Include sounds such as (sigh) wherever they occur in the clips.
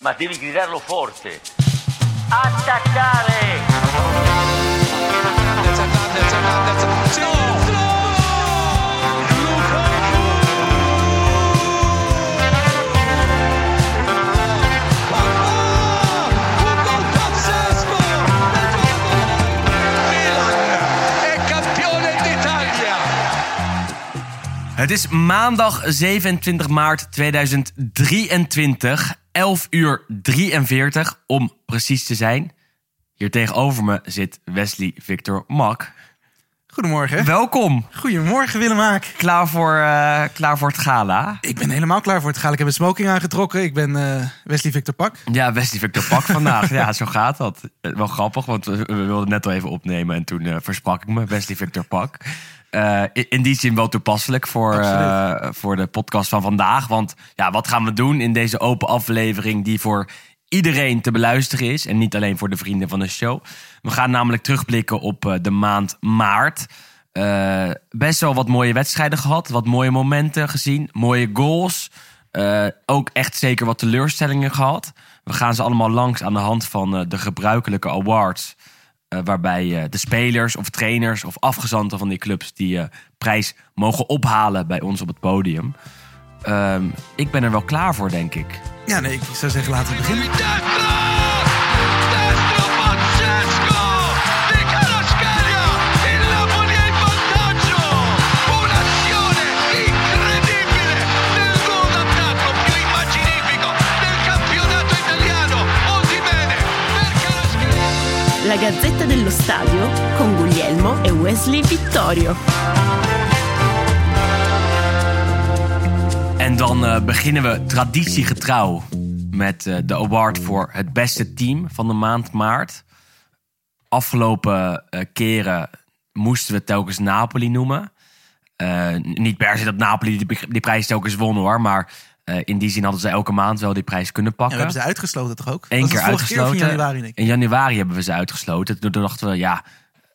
ma devi gridarlo forte. Attaccare! Het is maandag 27 maart 2023, 11 uur 43 om precies te zijn. Hier tegenover me zit Wesley Victor Mak. Goedemorgen. Welkom. Goedemorgen Willemaak. Klaar voor, eh, klaar voor het gala? Ik ben helemaal klaar voor het gala. Ik heb een smoking aangetrokken. Ik ben eh, Wesley Victor Pak. Ja, Wesley Victor Pak vandaag. ja, zo gaat dat. Eh, Wel grappig, want we, wilden net al even opnemen en toen eh, versprak ik me. Wesley Victor Pak. Eh, in, die zin wel toepasselijk voor, eh, voor de podcast van vandaag. Want ja, wat gaan we doen in deze open aflevering die voor iedereen te beluisteren is. En niet alleen voor de vrienden van de show. We gaan namelijk terugblikken op eh, de maand maart. Best wel wat mooie wedstrijden gehad. Wat mooie momenten gezien. Mooie goals. Ook echt zeker wat teleurstellingen gehad. We gaan ze allemaal langs aan de hand van de gebruikelijke awards. Eh, waarbij eh, de spelers of trainers of afgezanten van die clubs die eh, prijs mogen ophalen bij ons op het podium. Ehm, ik ben er wel klaar voor, denk ik. Ja, nee, ik zou zeggen laten we beginnen. Gazzetta dello Stadio con Guglielmo e Wesley Vittorio. En dan eh, beginnen we traditiegetrouw met eh, de award voor het beste team van de maand maart. Afgelopen eh, keren moesten we telkens Napoli noemen. Niet per se dat Napoli die, die prijs telkens won hoor, maar eh, in die zin hadden ze elke maand wel die prijs kunnen Ja, we pakken. hebben ze uitgesloten toch ook? Eén keer uitgesloten. in januari. In januari hebben we ze uitgesloten. Toen dachten we, ja,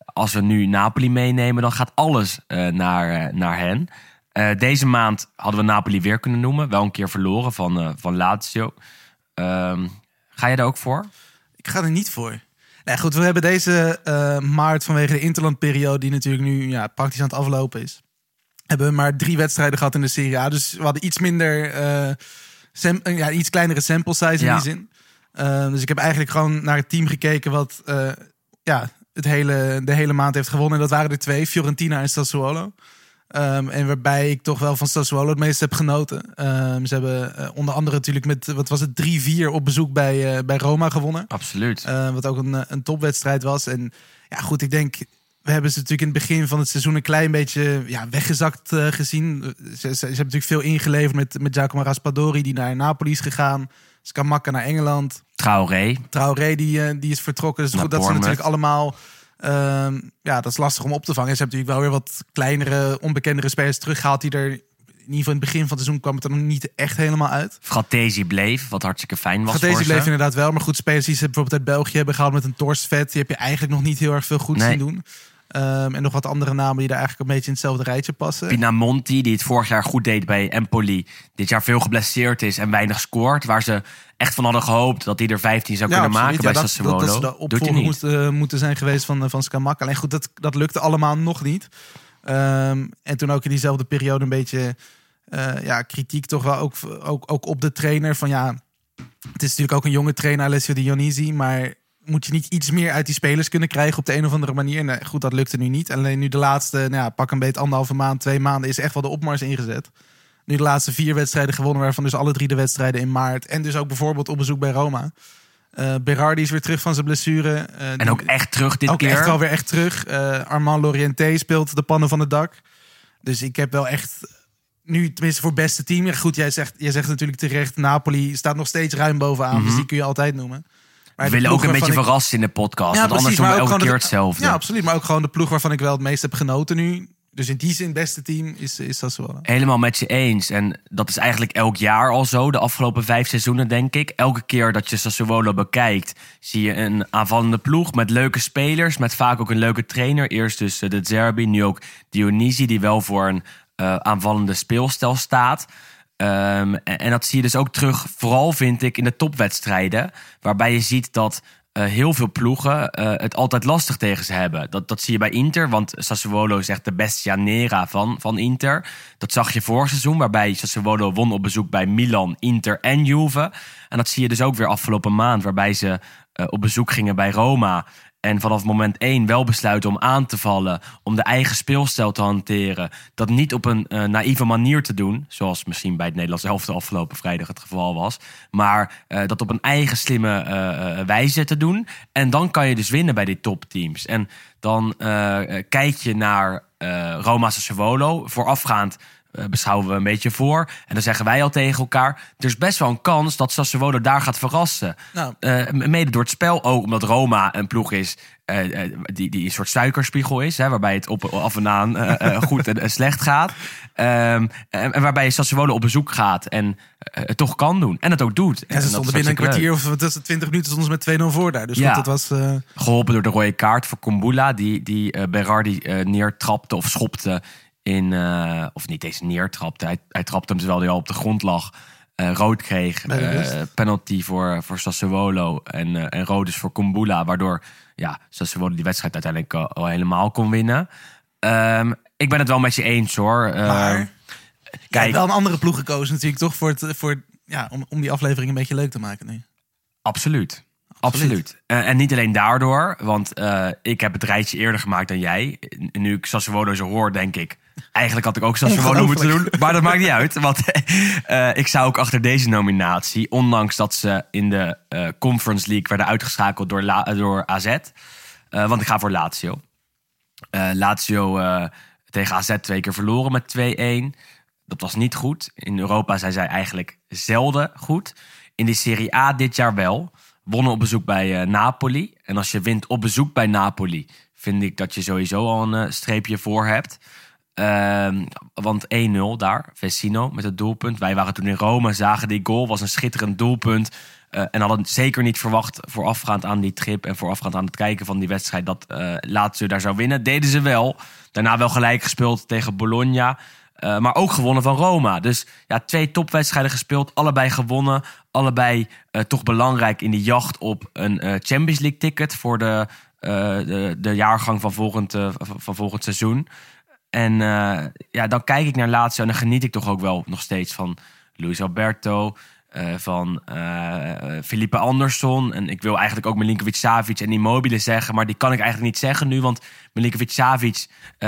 als we nu Napoli meenemen, dan gaat alles eh, naar, eh, naar hen. Deze maand hadden we Napoli weer kunnen noemen. Wel een keer verloren van, van Lazio. Ehm, ga je daar ook voor? Ik ga er niet voor. Nee, goed, we hebben deze maart vanwege de interlandperiode... die natuurlijk nu ja, praktisch aan het aflopen is... hebben maar drie wedstrijden gehad in de Serie A. Dus we hadden iets minder... sam- eh, ja, iets kleinere sample size in Ja. die zin. Eh, dus ik heb eigenlijk gewoon naar het team gekeken... wat ja, het hele, de hele maand heeft gewonnen. En dat waren er twee, Fiorentina en Sassuolo. Ehm, en waarbij ik toch wel van Sassuolo het meest heb genoten. Ehm, ze hebben onder andere natuurlijk met, wat was het, 3-4 op bezoek bij, bij Roma gewonnen. Absoluut. Wat ook een, een topwedstrijd was. En ja, goed, ik denk. We hebben ze natuurlijk in het begin van het seizoen een klein beetje ja, weggezakt eh, gezien. Ze, ze, ze hebben natuurlijk veel ingeleverd met, met Giacomo Raspadori, die naar Napoli is gegaan. Scamacca naar Engeland. Traoré. Traoré, die, eh, die is vertrokken. Dus goed, dat ze natuurlijk allemaal... ehm, ja, dat is lastig om op te vangen. Ze hebben natuurlijk wel weer wat kleinere, onbekendere spelers teruggehaald... die er in ieder geval in het begin van het seizoen kwam het er nog niet echt helemaal uit. Fratesi bleef, wat hartstikke fijn was voor bleef ze. inderdaad wel. Maar goed, spelers die ze bijvoorbeeld uit België hebben gehaald met een Torstvet... die heb je eigenlijk nog niet heel erg veel goed Nee. zien doen. Ehm, en nog wat andere namen die daar eigenlijk een beetje in hetzelfde rijtje passen. Pinamonti, die het vorig jaar goed deed bij Empoli. Dit jaar veel geblesseerd is en weinig scoort. Waar ze echt van hadden gehoopt dat hij er 15 zou kunnen absoluut. maken Ja, bij dat, Sassuolo. Dat, dat ze de opvolger niet. moeten, moeten zijn geweest van, eh, van Skamak. Alleen goed, dat, dat lukte allemaal nog niet. Ehm, en toen ook in diezelfde periode een beetje eh, ja, kritiek toch wel ook, ook, ook op de trainer. Van ja, het is natuurlijk ook een jonge trainer, Alessio Dionisi. Maar moet je niet iets meer uit die spelers kunnen krijgen op de een of andere manier? Nee, goed, dat lukte nu niet. Alleen nu de laatste, nou ja, pak een beetje anderhalve maand, twee maanden... is echt wel de opmars ingezet. Nu de laatste vier wedstrijden gewonnen, waarvan dus alle drie de wedstrijden in maart. En dus ook bijvoorbeeld op bezoek bij Roma. Eh Berardi is weer terug van zijn blessure. Eh, En ook echt terug dit ook keer. echt wel weer echt terug. Eh, Armand Lorienté speelt de pannen van het dak. Dus ik heb wel echt nu, tenminste voor beste team. Goed, jij zegt, jij zegt natuurlijk terecht, Napoli staat nog steeds ruim bovenaan. Dus die kun je altijd noemen. We willen ook een beetje verrassen in de podcast. Ja, want anders precies, doen we elke keer de- hetzelfde. Ja, absoluut. Maar ook gewoon de ploeg waarvan ik wel het meest heb genoten nu. Dus in die zin, het beste team is, is Sassuolo. Helemaal met je eens. En dat is eigenlijk elk jaar al zo. De afgelopen vijf seizoenen, denk ik. Elke keer dat je Sassuolo bekijkt, zie je een aanvallende ploeg met leuke spelers. Met vaak ook een leuke trainer. Eerst dus eh, de Zerbi, nu ook Dionisi, die wel voor een eh, aanvallende speelstijl staat. Ehm, en, dat zie je dus ook terug, vooral vind ik, in de topwedstrijden. Waarbij je ziet dat eh, heel veel ploegen eh, het altijd lastig tegen ze hebben. Dat, dat zie je bij Inter, want Sassuolo is echt de bestianera van, van Inter. Dat zag je vorig seizoen, waarbij Sassuolo won op bezoek bij Milan, Inter en Juve. En dat zie je dus ook weer afgelopen maand, waarbij ze eh, op bezoek gingen bij Roma. En vanaf moment één wel besluiten om aan te vallen. Om de eigen speelstijl te hanteren. Dat niet op een eh, naïeve manier te doen. Zoals misschien bij het Nederlands elftal afgelopen vrijdag het geval was. Maar eh, dat op een eigen slimme eh, wijze te doen. En dan kan je dus winnen bij die topteams. En dan kijk je naar Roma Sassuolo. Voorafgaand beschouwen we een beetje voor. En dan zeggen wij al tegen elkaar... er is best wel een kans dat Sassuolo daar gaat verrassen. Nou. Eh, mede door het spel ook, omdat Roma een ploeg is... eh, eh, die, die een soort suikerspiegel is, hè, waarbij het op, af en aan eh, eh, (laughs) goed en, en slecht gaat. Ehm, en, en waarbij Sassuolo op bezoek gaat en eh, het toch kan doen. En het ook doet. En ze is stonden binnen een kwartier of tussen 20 minuten stonden ze met 2-0 voor daar. Dus Ja. dat was... eh, geholpen door de rode kaart voor Kumbula, die, die eh, Berardi eh, neertrapte of schopte in, eh, of niet eens neertrapte, hij, hij trapte hem terwijl hij al op de grond lag, eh, rood kreeg, eh, penalty voor, voor Sassuolo en, en rood dus voor Kumbula, waardoor ja, Sassuolo die wedstrijd uiteindelijk al, al helemaal kon winnen. Ehm, ik ben het wel met je eens hoor. Ehm, maar kijk, wel een andere ploeg gekozen natuurlijk toch voor het, voor, ja, om, om die aflevering een beetje leuk te maken nu. Absoluut. Absoluut. En niet alleen daardoor, want ik heb het rijtje eerder gemaakt dan jij. Nu ik Sassuolo zo hoor, denk ik... Eigenlijk had ik ook Sassuolo moeten doen, maar dat maakt niet uit. Want eh, ik zou ook achter deze nominatie... ondanks dat ze in de eh, Conference League werden uitgeschakeld door, La- eh, door AZ... eh, want ik ga voor Lazio. Eh, Lazio eh, tegen AZ twee keer verloren met 2-1. Dat was niet goed. In Europa zijn zij eigenlijk zelden goed. In de Serie A dit jaar wel. Wonnen op bezoek bij eh, Napoli. En als je wint op bezoek bij Napoli, vind ik dat je sowieso al een eh, streepje voor hebt. Ehm, want 1-0 daar, Vecino met het doelpunt. Wij waren toen in Rome, zagen die goal, was een schitterend doelpunt. Eh, en hadden zeker niet verwacht voorafgaand aan die trip en voorafgaand aan het kijken van die wedstrijd dat eh Lazio daar zou winnen. Deden ze wel. Daarna wel gelijk gespeeld tegen Bologna. Eh, maar ook gewonnen van Roma. Dus ja, twee topwedstrijden gespeeld. Allebei gewonnen. Allebei toch belangrijk in de jacht op een Champions League ticket voor de, de, de jaargang van volgend, van volgend seizoen. En eh, ja, dan kijk ik naar Lazio en dan geniet ik toch ook wel nog steeds van Luis Alberto, eh, van eh Felipe Anderson. En ik wil eigenlijk ook Milinkovic Savic en Immobile zeggen, maar die kan ik eigenlijk niet zeggen nu, want Milinkovic Savic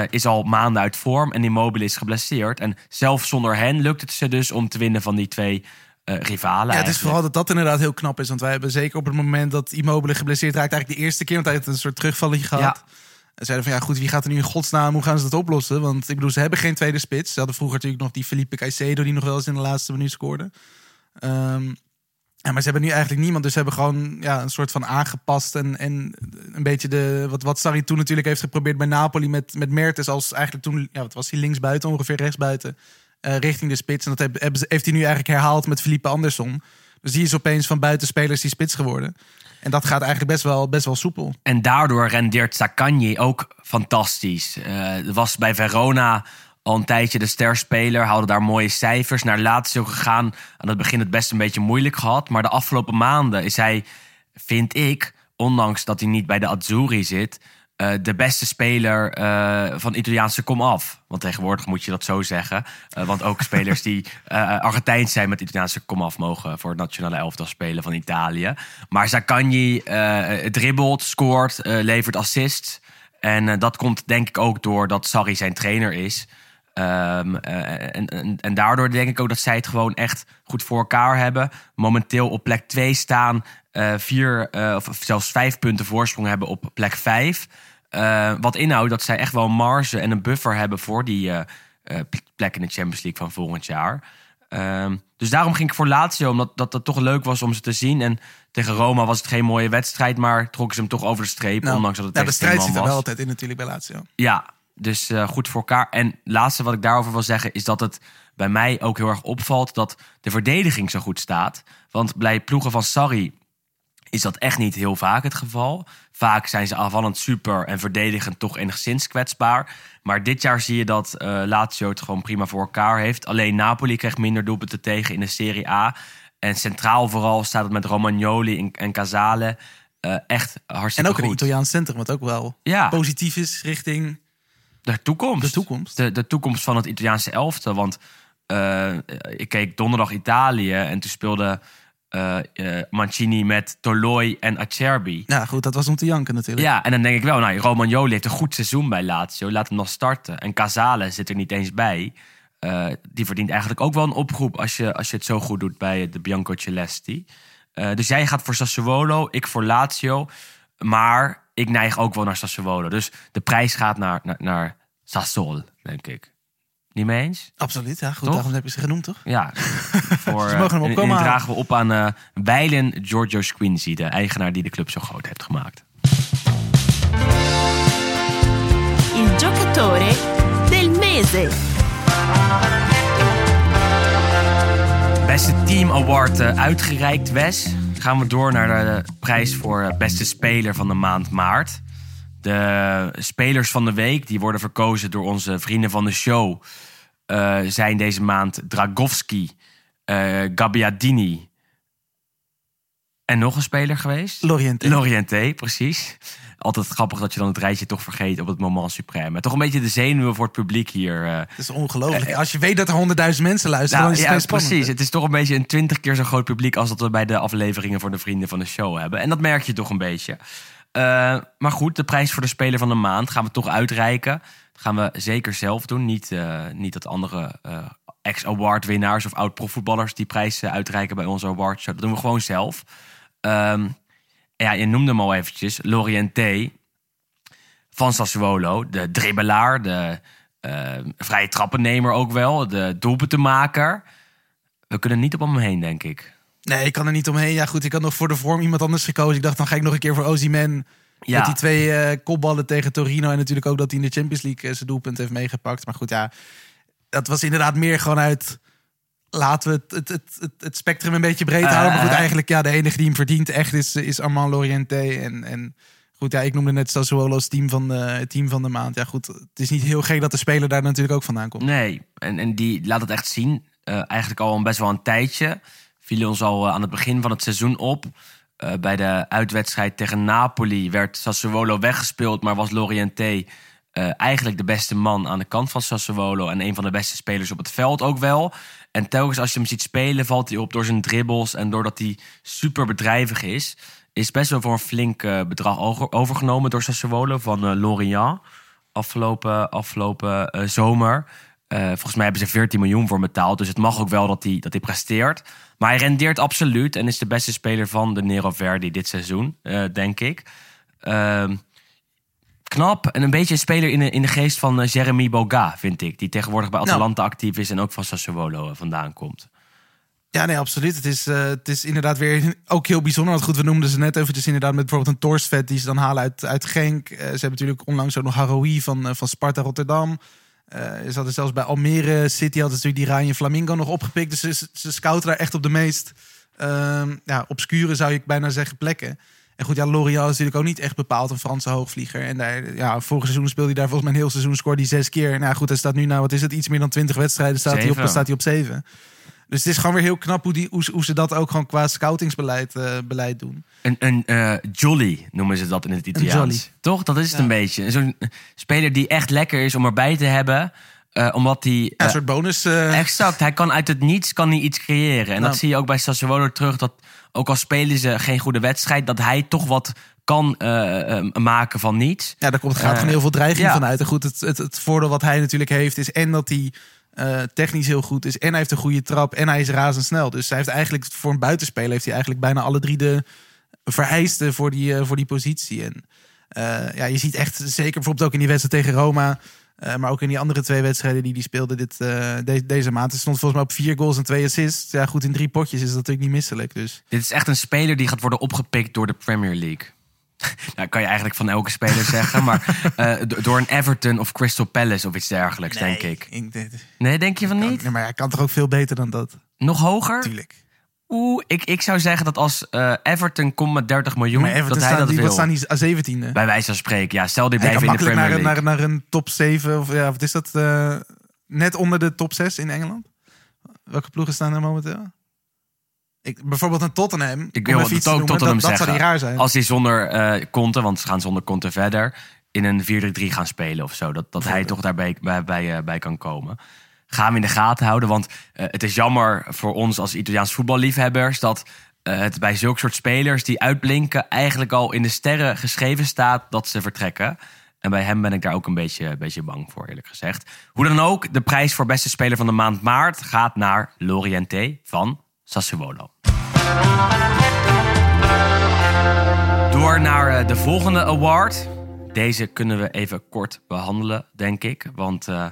is al maanden uit vorm en Immobile is geblesseerd. En zelfs zonder hen lukt het ze dus om te winnen van die twee eh, rivalen. Ja, het is eigenlijk. vooral dat dat inderdaad heel knap is. Want wij hebben zeker op het moment dat Immobile geblesseerd raakt... eigenlijk de eerste keer, want hij heeft een soort terugvalletje gehad. Ja. En zeiden van, ja goed, wie gaat er nu in godsnaam... hoe gaan ze dat oplossen? Want ik bedoel, ze hebben geen tweede spits. Ze hadden vroeger natuurlijk nog die Felipe Caicedo... die nog wel eens in de laatste minuut scoorde. Ehm, ja, maar ze hebben nu eigenlijk niemand. Dus ze hebben gewoon ja, een soort van aangepast. En, en een beetje de, wat, wat Sarri toen natuurlijk heeft geprobeerd bij Napoli... met, met Mertens als eigenlijk toen... Ja, wat was hij linksbuiten, ongeveer rechtsbuiten... eh, richting de spits. En dat heb- heeft hij nu eigenlijk herhaald met Felipe Anderson. Dus die is opeens van buitenspelers die spits geworden. En dat gaat eigenlijk best wel, best wel soepel. En daardoor rendeert Zaccagni ook fantastisch. Eh was bij Verona al een tijdje de sterspeler. Haalde daar mooie cijfers. Naar Lazio gegaan. Aan het begin het best een beetje moeilijk gehad. Maar de afgelopen maanden is hij, vind ik... ondanks dat hij niet bij de Azzurri zit... eh, de beste speler eh, van Italiaanse komaf. Want tegenwoordig moet je dat zo zeggen. Eh, want ook (laughs) spelers die Argentijns zijn met Italiaanse komaf... mogen voor het nationale elftal spelen van Italië. Maar Zaccagni dribbelt, scoort, levert assists. En dat komt denk ik ook door dat Sarri zijn trainer is... Ehm, eh, en, en, en daardoor denk ik ook dat zij het gewoon echt goed voor elkaar hebben. Momenteel op plek 2 staan, eh, vier eh, of zelfs vijf punten voorsprong hebben op plek 5. wat inhoudt dat zij echt wel marge en een buffer hebben voor die eh, eh, plek in de Champions League van volgend jaar. Ehm, dus daarom ging ik voor Lazio, omdat dat, dat toch leuk was om ze te zien. En tegen Roma was het geen mooie wedstrijd, maar trokken ze hem toch over de streep. ondanks dat het ja, de strijd zit er wel altijd in natuurlijk bij Lazio. Ja, dus eh, goed voor elkaar. En laatste wat ik daarover wil zeggen is dat het bij mij ook heel erg opvalt dat de verdediging zo goed staat. Want bij ploegen van Sarri is dat echt niet heel vaak het geval. Vaak zijn ze aanvallend super en verdedigend toch enigszins kwetsbaar. Maar dit jaar zie je dat eh Lazio het gewoon prima voor elkaar heeft. Alleen Napoli krijgt minder doelpunten tegen in de Serie A. En centraal vooral staat het met Romagnoli en, en Casale eh, echt En hartstikke ook een goed. Italiaans centrum, wat ook wel Ja. positief is richting De toekomst. de toekomst. De, de toekomst van het Italiaanse elftal. Want eh, ik keek donderdag Italië en toen speelde eh, eh, Mancini met Toloi en Acerbi. Ja, goed, dat was om te janken natuurlijk. Ja, en dan denk ik wel, nou, Romagnoli heeft een goed seizoen bij Lazio. Laat hem nog starten. En Casale zit er niet eens bij. Eh, die verdient eigenlijk ook wel een oproep als je, als je het zo goed doet bij de Bianco Celesti. Dus jij gaat voor Sassuolo, ik voor Lazio. Maar ik neig ook wel naar Sassuolo. Dus de prijs gaat naar, naar, naar Sassol, denk ik. Niet mee eens? Absoluut, ja. Goed, Toch? daarom heb je ze genoemd, toch? Ja. (laughs) voor, Ze mogen hem eh, en- dragen we op aan eh Weilen Giorgio Squinzi, de eigenaar die de club zo groot heeft gemaakt. Il giocatore del mese. Beste Team Award eh, uitgereikt, Wes. Gaan we door naar de prijs voor beste speler van de maand maart. De spelers van de week, die worden verkozen door onze vrienden van de show, eh, zijn deze maand Dragowski, eh Gabbiadini en nog een speler geweest. Loriente. Lorienté, precies. Altijd grappig dat je dan het rijtje toch vergeet op het moment suprême. Toch een beetje de zenuwen voor het publiek hier. eh, Het is ongelooflijk. Als je weet dat er honderdduizend mensen luisteren, nou, dan is het ja, spannend. precies. Het is toch een beetje een twintig keer zo groot publiek als dat we bij de afleveringen voor de vrienden van de show hebben. En dat merk je toch een beetje. Eh, maar goed, de prijs voor de speler van de maand gaan we toch uitreiken. Dat gaan we zeker zelf doen. Niet, eh, niet dat andere eh, ex-award winnaars of oud-profvoetballers die prijs eh, uitreiken bij onze awardshow. Dat doen we gewoon zelf. Ehm, ja, je noemde hem al eventjes. Lorienté van Sassuolo. De dribbelaar, de vrije trappennemer ook wel. De doelpuntenmaker. We kunnen niet op hem heen, denk ik. Nee, ik kan er niet omheen. Ja, goed, ik had nog voor de vorm iemand anders gekozen. Ik dacht, dan ga ik nog een keer voor Ozyman. Ja. Met die twee eh, kopballen tegen Torino. En natuurlijk ook dat hij in de Champions League eh, zijn doelpunt heeft meegepakt. Maar goed, ja, dat was inderdaad meer gewoon uit... Laten we het, het, het, het, spectrum een beetje breed houden. Maar goed, Eh. eigenlijk ja, de enige die hem verdient echt is, is Armand Lorienté. En, en goed, ja, ik noemde net Sassuolo's team van, de, team van de maand. Ja goed, het is niet heel gek dat de speler daar natuurlijk ook vandaan komt. Nee, en, en die laat het echt zien. Eigenlijk al een best wel een tijdje. Viel ons al eh, aan het begin van het seizoen op. Eh, bij de uitwedstrijd tegen Napoli werd Sassuolo weggespeeld, maar was Lorienté eh, eigenlijk de beste man aan de kant van Sassuolo en een van de beste spelers op het veld ook wel. En telkens als je hem ziet spelen, valt hij op door zijn dribbles en doordat hij super bedrijvig is. Is best wel voor een flink bedrag over- overgenomen door Sassuolo van Lorient afgelopen, afgelopen zomer. Eh, volgens mij hebben ze 14 miljoen voor betaald. Dus het mag ook wel dat hij, dat hij presteert. Maar hij rendeert absoluut en is de beste speler van de Nero Verdi dit seizoen, eh, denk ik. Ehm, knap en een beetje een speler in de, in de geest van eh, Jeremy Boga, vind ik. Die tegenwoordig bij Atalanta actief is en ook van Sassuolo vandaan komt. Ja, nee, absoluut. Het is, het is inderdaad weer (laughs) ook heel bijzonder. Want goed, we noemden ze net eventjes inderdaad met bijvoorbeeld een Torsvet die ze dan halen uit, uit Genk. Ze hebben natuurlijk onlangs ook nog Haroui van, van Sparta Rotterdam. Eh ze hadden zelfs bij Almere City hadden ze die Ryan Flamingo nog opgepikt. Dus ze, ze scouten daar echt op de meest ehm, ja, obscure, zou ik bijna zeggen, plekken. En goed, ja, L'Oreal is natuurlijk ook niet echt bepaald een Franse hoogvlieger. En daar, ja, vorig seizoen speelde hij daar volgens mij een heel seizoen, scoorde hij zes keer. Nou goed, hij staat nu, nou wat is het, iets meer dan twintig wedstrijden, staat hij op, staat hij op zeven. Dus het is gewoon weer heel knap hoe, die, hoe, ze- hoe ze dat ook gewoon qua scoutingsbeleid eh, beleid doen. Een, een eh, jolly noemen ze dat in het. Italiaans. Toch? Dat is het Ja. een beetje. Zo'n speler die echt lekker is om erbij te hebben. eh, omdat hij... Ja, eh, een soort bonus. eh, Exact, hij kan uit het niets kan hij iets creëren. En Nou. dat zie je ook bij Sassuolo terug. Dat ook al spelen ze geen goede wedstrijd, dat hij toch wat kan eh, eh, maken van niets. Ja, daar komt, gaat Eh, gewoon heel veel dreiging ja. van uit. En goed, het, het, het voordeel wat hij natuurlijk heeft is en dat hij eh, technisch heel goed is en hij heeft een goede trap en hij is razendsnel. Dus hij heeft eigenlijk voor een buitenspeler heeft hij eigenlijk bijna alle drie de vereisten voor die, eh, voor die positie. En eh, ja, je ziet echt zeker bijvoorbeeld ook in die wedstrijd tegen Roma. maar ook in die andere twee wedstrijden die hij speelde dit, de- deze maand. Hij stond volgens mij op vier goals en twee assists. Ja, goed, in drie potjes is dat natuurlijk niet misselijk. Dus Dit is echt een speler die gaat worden opgepikt door de Premier League. (laughs) nou, kan je eigenlijk van elke speler zeggen. Maar (laughs) eh, do- door een Everton of Crystal Palace of iets dergelijks, denk ik. ik. Nee, denk je van niet? Nee, maar hij kan toch ook veel beter dan dat? Nog hoger? Tuurlijk. Oeh, ik, ik zou zeggen dat als eh, Everton komt met 30 miljoen, Maar Everton dat hij dat wil. staan die 17e? Bij wijze van spreken, ja. Stel die blijven in de Premier naar, League. naar, naar een top 7 of ja, wat is dat? eh, net onder de top 6 in Engeland. Welke ploegen staan er momenteel? Ik, bijvoorbeeld een Tottenham. Ik wil te ook noemen, Tottenham dat, dat zou zeggen. niet raar zijn. Als hij zonder Conte, want ze gaan zonder Conte verder, in een 4-3-3 gaan spelen of zo. Dat, dat hij toch daarbij bij, bij, eh, bij kan komen. Gaan we in de gaten houden, want eh, het is jammer voor ons als Italiaans voetballiefhebbers dat het bij zulke soort spelers die uitblinken eigenlijk al in de sterren geschreven staat dat ze vertrekken. En bij hem ben ik daar ook een beetje, een beetje bang voor, eerlijk gezegd. Hoe dan ook, de prijs voor beste speler van de maand maart gaat naar Loriente van Sassuolo. Door naar eh, de volgende award. Deze kunnen we even kort behandelen, denk ik. Want eh,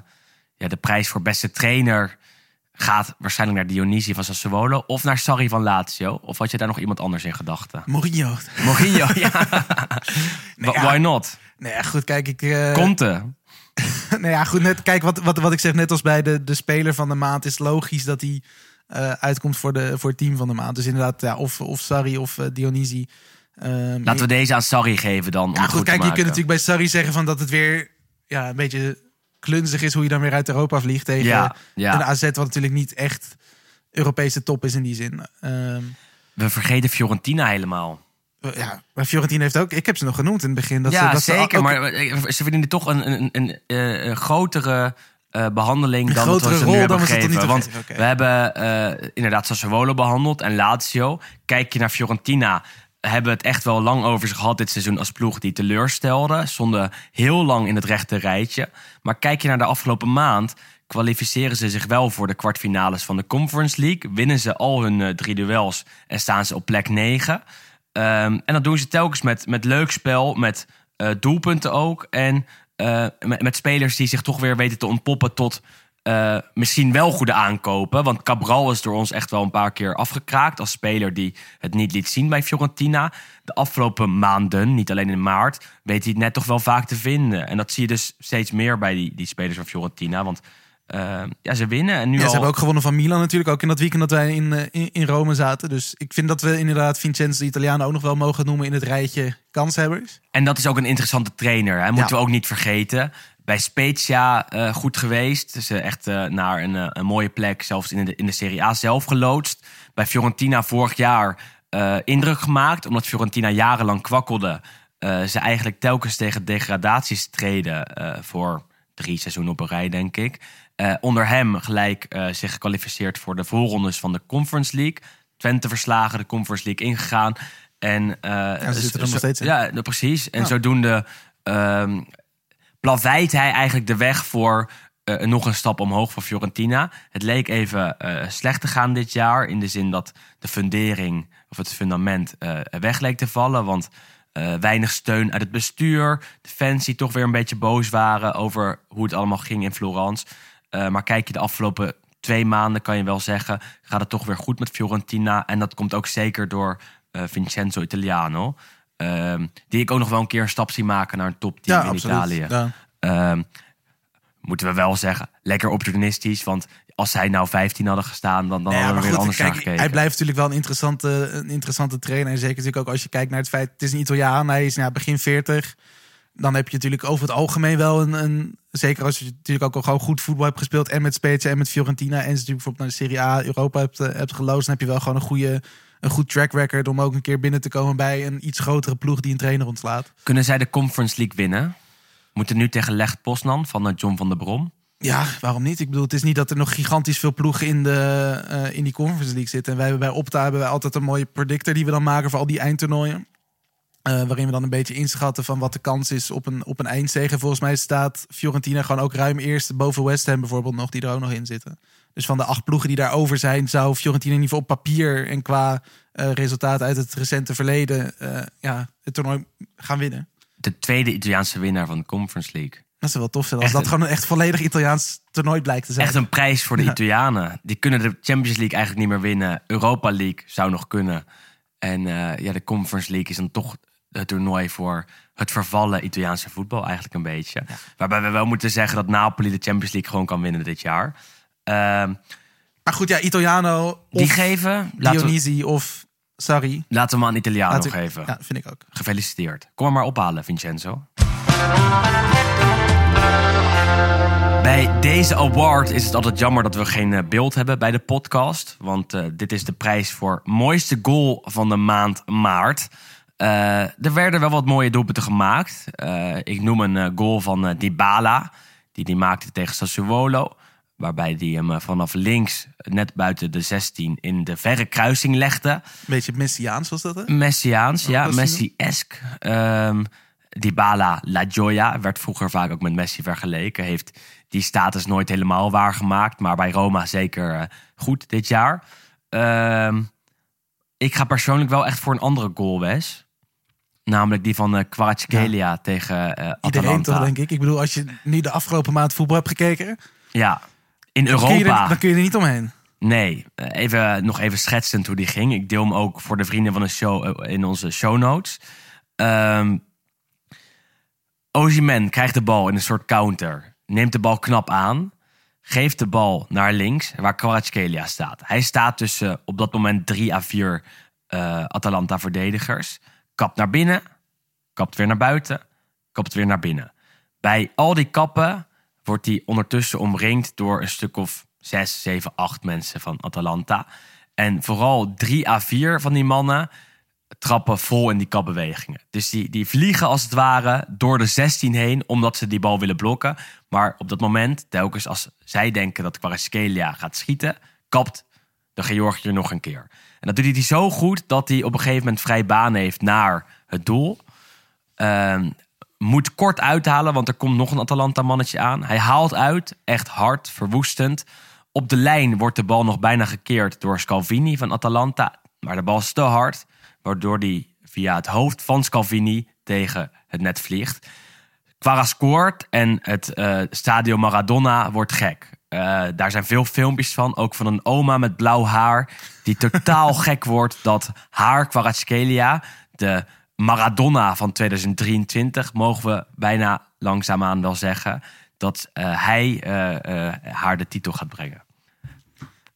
ja, de prijs voor beste trainer gaat waarschijnlijk naar Dionisi van Sassuolo... of naar Sarri van Lazio. Of had je daar nog iemand anders in gedachten? Mourinho. Mourinho, ja. (laughs) Nee, Wa- ja. Why not? Nee, goed, kijk, ik... eh, Conte. (laughs) nou ja, goed, net, kijk, wat, wat, wat ik zeg, net als bij de, de speler van de maand... is logisch dat hij eh, uitkomt voor, de, voor het team van de maand. Dus inderdaad, ja, of, of Sarri of eh, Dionisi. Ehm, Laten we deze aan Sarri geven dan, om Ja, het goed, goed kijk, je kunt natuurlijk bij Sarri zeggen van dat het weer ja, een beetje klunzig is hoe je dan weer uit Europa vliegt tegen Ja, ja. een AZ wat natuurlijk niet echt Europese top is in die zin. Ehm, We vergeten Fiorentina helemaal. ja, maar Fiorentina heeft ook, ik heb ze nog genoemd in het begin. Dat ja, ze, dat ze zeker. ook- maar eh, ze verdienen toch een, een, een, eh, een grotere eh, behandeling dan dat we ze nu hebben gegeven. Want we hebben eh, inderdaad Sassuolo behandeld en Lazio. Kijk je naar Fiorentina, hebben we het echt wel lang over zich gehad dit seizoen als ploeg die teleurstelde. Stonden heel lang in het rechte rijtje. Maar kijk je naar de afgelopen maand, kwalificeren ze zich wel voor de kwartfinales van de Conference League. Winnen ze al hun eh, drie duels en staan ze op plek 9. Ehm, en dat doen ze telkens met, met leuk spel, met doelpunten ook. En eh, met, spelers die zich toch weer weten te ontpoppen tot eh, misschien wel goede aankopen. Want Cabral is door ons echt wel een paar keer afgekraakt als speler die het niet liet zien bij Fiorentina. De afgelopen maanden, niet alleen in maart, weet hij het net toch wel vaak te vinden. En dat zie je dus steeds meer bij die, die spelers van Fiorentina. Want eh, ja, ze winnen. En nu Ja, al... ze hebben ook gewonnen van Milan natuurlijk, ook in dat weekend dat wij in, eh, in, in Rome zaten. Dus ik vind dat we inderdaad Vincenzo de Italiano ook nog wel mogen noemen in het rijtje kanshebbers. En dat is ook een interessante trainer. Hè? Moeten Ja. we ook niet vergeten. Bij Spezia eh, goed geweest. Ze echt naar een, een mooie plek, zelfs in de, in de Serie A zelf geloodst. Bij Fiorentina vorig jaar indruk gemaakt. Omdat Fiorentina jarenlang kwakkelde. ze eigenlijk telkens tegen degradaties treden voor drie seizoenen op een rij, denk ik. Eh, onder hem gelijk eh, zich gekwalificeerd voor de voorrondes van de Conference League. Twente verslagen, de Conference League ingegaan. En, eh, ze zitten er nog steeds in. Ja, nou, precies. En Ja. zodoende plaveit hij eigenlijk de weg voor nog een stap omhoog voor Fiorentina. Het leek even slecht te gaan dit jaar. In de zin dat de fundering of het fundament eh, weg leek te vallen. Want weinig steun uit het bestuur. De fans die toch weer een beetje boos waren over hoe het allemaal ging in Florence. Eh, maar kijk je de afgelopen twee maanden, kan je wel zeggen, gaat het toch weer goed met Fiorentina. En dat komt ook zeker door eh, Vincenzo Italiano. Ehm, die ik ook nog wel een keer een stap zie maken naar een topteam in Italië. Ja. Ehm, moeten we wel zeggen, lekker opportunistisch. Want als zij nou 15 hadden gestaan, dan, dan Nou ja, hadden we weer anders kijk, gekeken. hij blijft natuurlijk wel een interessante, een interessante trainer. En zeker natuurlijk ook als je kijkt naar het feit... het is een Italiaan, hij is ja, begin 40. Dan heb je natuurlijk over het algemeen wel een... een zeker als je natuurlijk ook al gewoon goed voetbal hebt gespeeld... en met Spezia en met Fiorentina... en ze natuurlijk bijvoorbeeld naar de Serie A Europa hebt, eh, hebt geloosd... dan heb je wel gewoon een goede... Een goed track record om ook een keer binnen te komen bij een iets grotere ploeg die een trainer ontslaat. Kunnen zij de Conference League winnen? Moeten nu tegen Legt Poznan van eh, John van der Brom. Ja, waarom niet? Ik bedoel, het is niet dat er nog gigantisch veel ploegen in, de, eh, in die Conference League zitten. En wij hebben bij Opta hebben wij altijd een mooie predictor die we dan maken voor al die eindtoernooien. Eh, waarin we dan een beetje inschatten van wat de kans is op een, op een eindzege. Volgens mij staat Fiorentina gewoon ook ruim eerst boven West Ham bijvoorbeeld nog, die er ook nog in zitten. Dus van de acht ploegen die daarover zijn, zou Fiorentina in ieder geval op papier en qua eh resultaat uit het recente verleden eh, ja, het toernooi gaan winnen. De tweede Italiaanse winnaar van de Conference League. Dat zou wel tof zijn als dat een- gewoon een echt volledig Italiaans toernooi blijkt te zijn. Echt een prijs voor de Ja. Italianen. Die kunnen de Champions League eigenlijk niet meer winnen. Europa League zou nog kunnen. En ja, de Conference League is dan toch het toernooi voor het vervallen Italiaanse voetbal eigenlijk een beetje. Waarbij we wel moeten zeggen dat Napoli de Champions League gewoon kan winnen dit jaar. Ehm, Maar goed, ja, Italiano of Die geven. We, Dionisi of Sarri. laten we hem aan Italiano we- geven. Ja, vind ik ook. Gefeliciteerd. Kom hem maar ophalen, Vincenzo. Bij deze award is het altijd jammer dat we geen eh, beeld hebben bij de podcast. Want eh, dit is de prijs voor mooiste goal van de maand maart. Eh, er werden wel wat mooie doelpunten gemaakt. Eh, ik noem een eh, goal van Dybala. Die die maakte tegen Sassuolo. Waarbij hij hem vanaf links, net buiten de 16, in de verre kruising legde. Beetje Messiaans was dat, hè? Messiaans, ja, die Messi-esk. Ehm Dybala La Gioia werd vroeger vaak ook met Messi vergeleken. Heeft die status nooit helemaal waargemaakt, maar bij Roma zeker goed dit jaar. Ehm, ik ga persoonlijk wel echt voor een andere goal, Wes. Namelijk die van uh, Kvaratskhelia tegen Atalanta. Iedereen toch, denk ik. Ik bedoel, als je nu de afgelopen maand voetbal hebt gekeken... Ja, in Dan kun, je Europa. er, dan kun je er niet omheen. Nee, eh, even, nog even schetsend hoe die ging. Ik deel hem ook voor de vrienden van de show in onze show notes. Ozyman krijgt de bal in een soort counter. Neemt de bal knap aan. Geeft de bal naar links, waar Kvaratskhelia staat. Hij staat tussen op dat moment drie à vier Atalanta-verdedigers. Kapt naar binnen, kapt weer naar buiten, kapt weer naar binnen. Bij al die kappen wordt hij ondertussen omringd door een stuk of zes, zeven, acht mensen van Atalanta. En vooral drie à vier van die mannen trappen vol in die kapbewegingen. Dus die, die vliegen als het ware door de 16 heen omdat ze die bal willen blokken. Maar op dat moment, telkens als zij denken dat Kvaratskhelia gaat schieten, kapt de Georgiër nog een keer. En dat doet hij zo goed dat hij op een gegeven moment vrij baan heeft naar het doel. Ehm, moet kort uithalen, want er komt nog een Atalanta-mannetje aan. Hij haalt uit, echt hard, verwoestend. Op de lijn wordt de bal nog bijna gekeerd door Scalvini van Atalanta. Maar de bal is te hard, waardoor hij via het hoofd van Scalvini tegen het net vliegt. Quara scoort en het eh, Stadio Maradona wordt gek. Eh, daar zijn veel filmpjes van, ook van een oma met blauw haar... die totaal (laughs) gek wordt dat haar Kvaratskhelia, de Maradona van 2023... mogen we bijna langzaamaan wel zeggen... dat eh, hij eh, eh, haar de titel gaat brengen.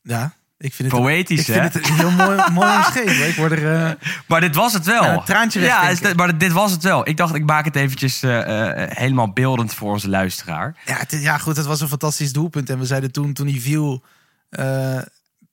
Ja, ik vind het, Poëtisch, ik hè? vind het heel mooi, (laughs) mooi omschreven. Ik word er... eh, Maar dit was het wel. Ja, een traantje Ja, wegdenken. is- maar dit was het wel. Ik dacht, ik maak het eventjes eh, eh, helemaal beeldend voor onze luisteraar. Ja, het, ja, goed, het was een fantastisch doelpunt. En we zeiden toen, toen hij viel,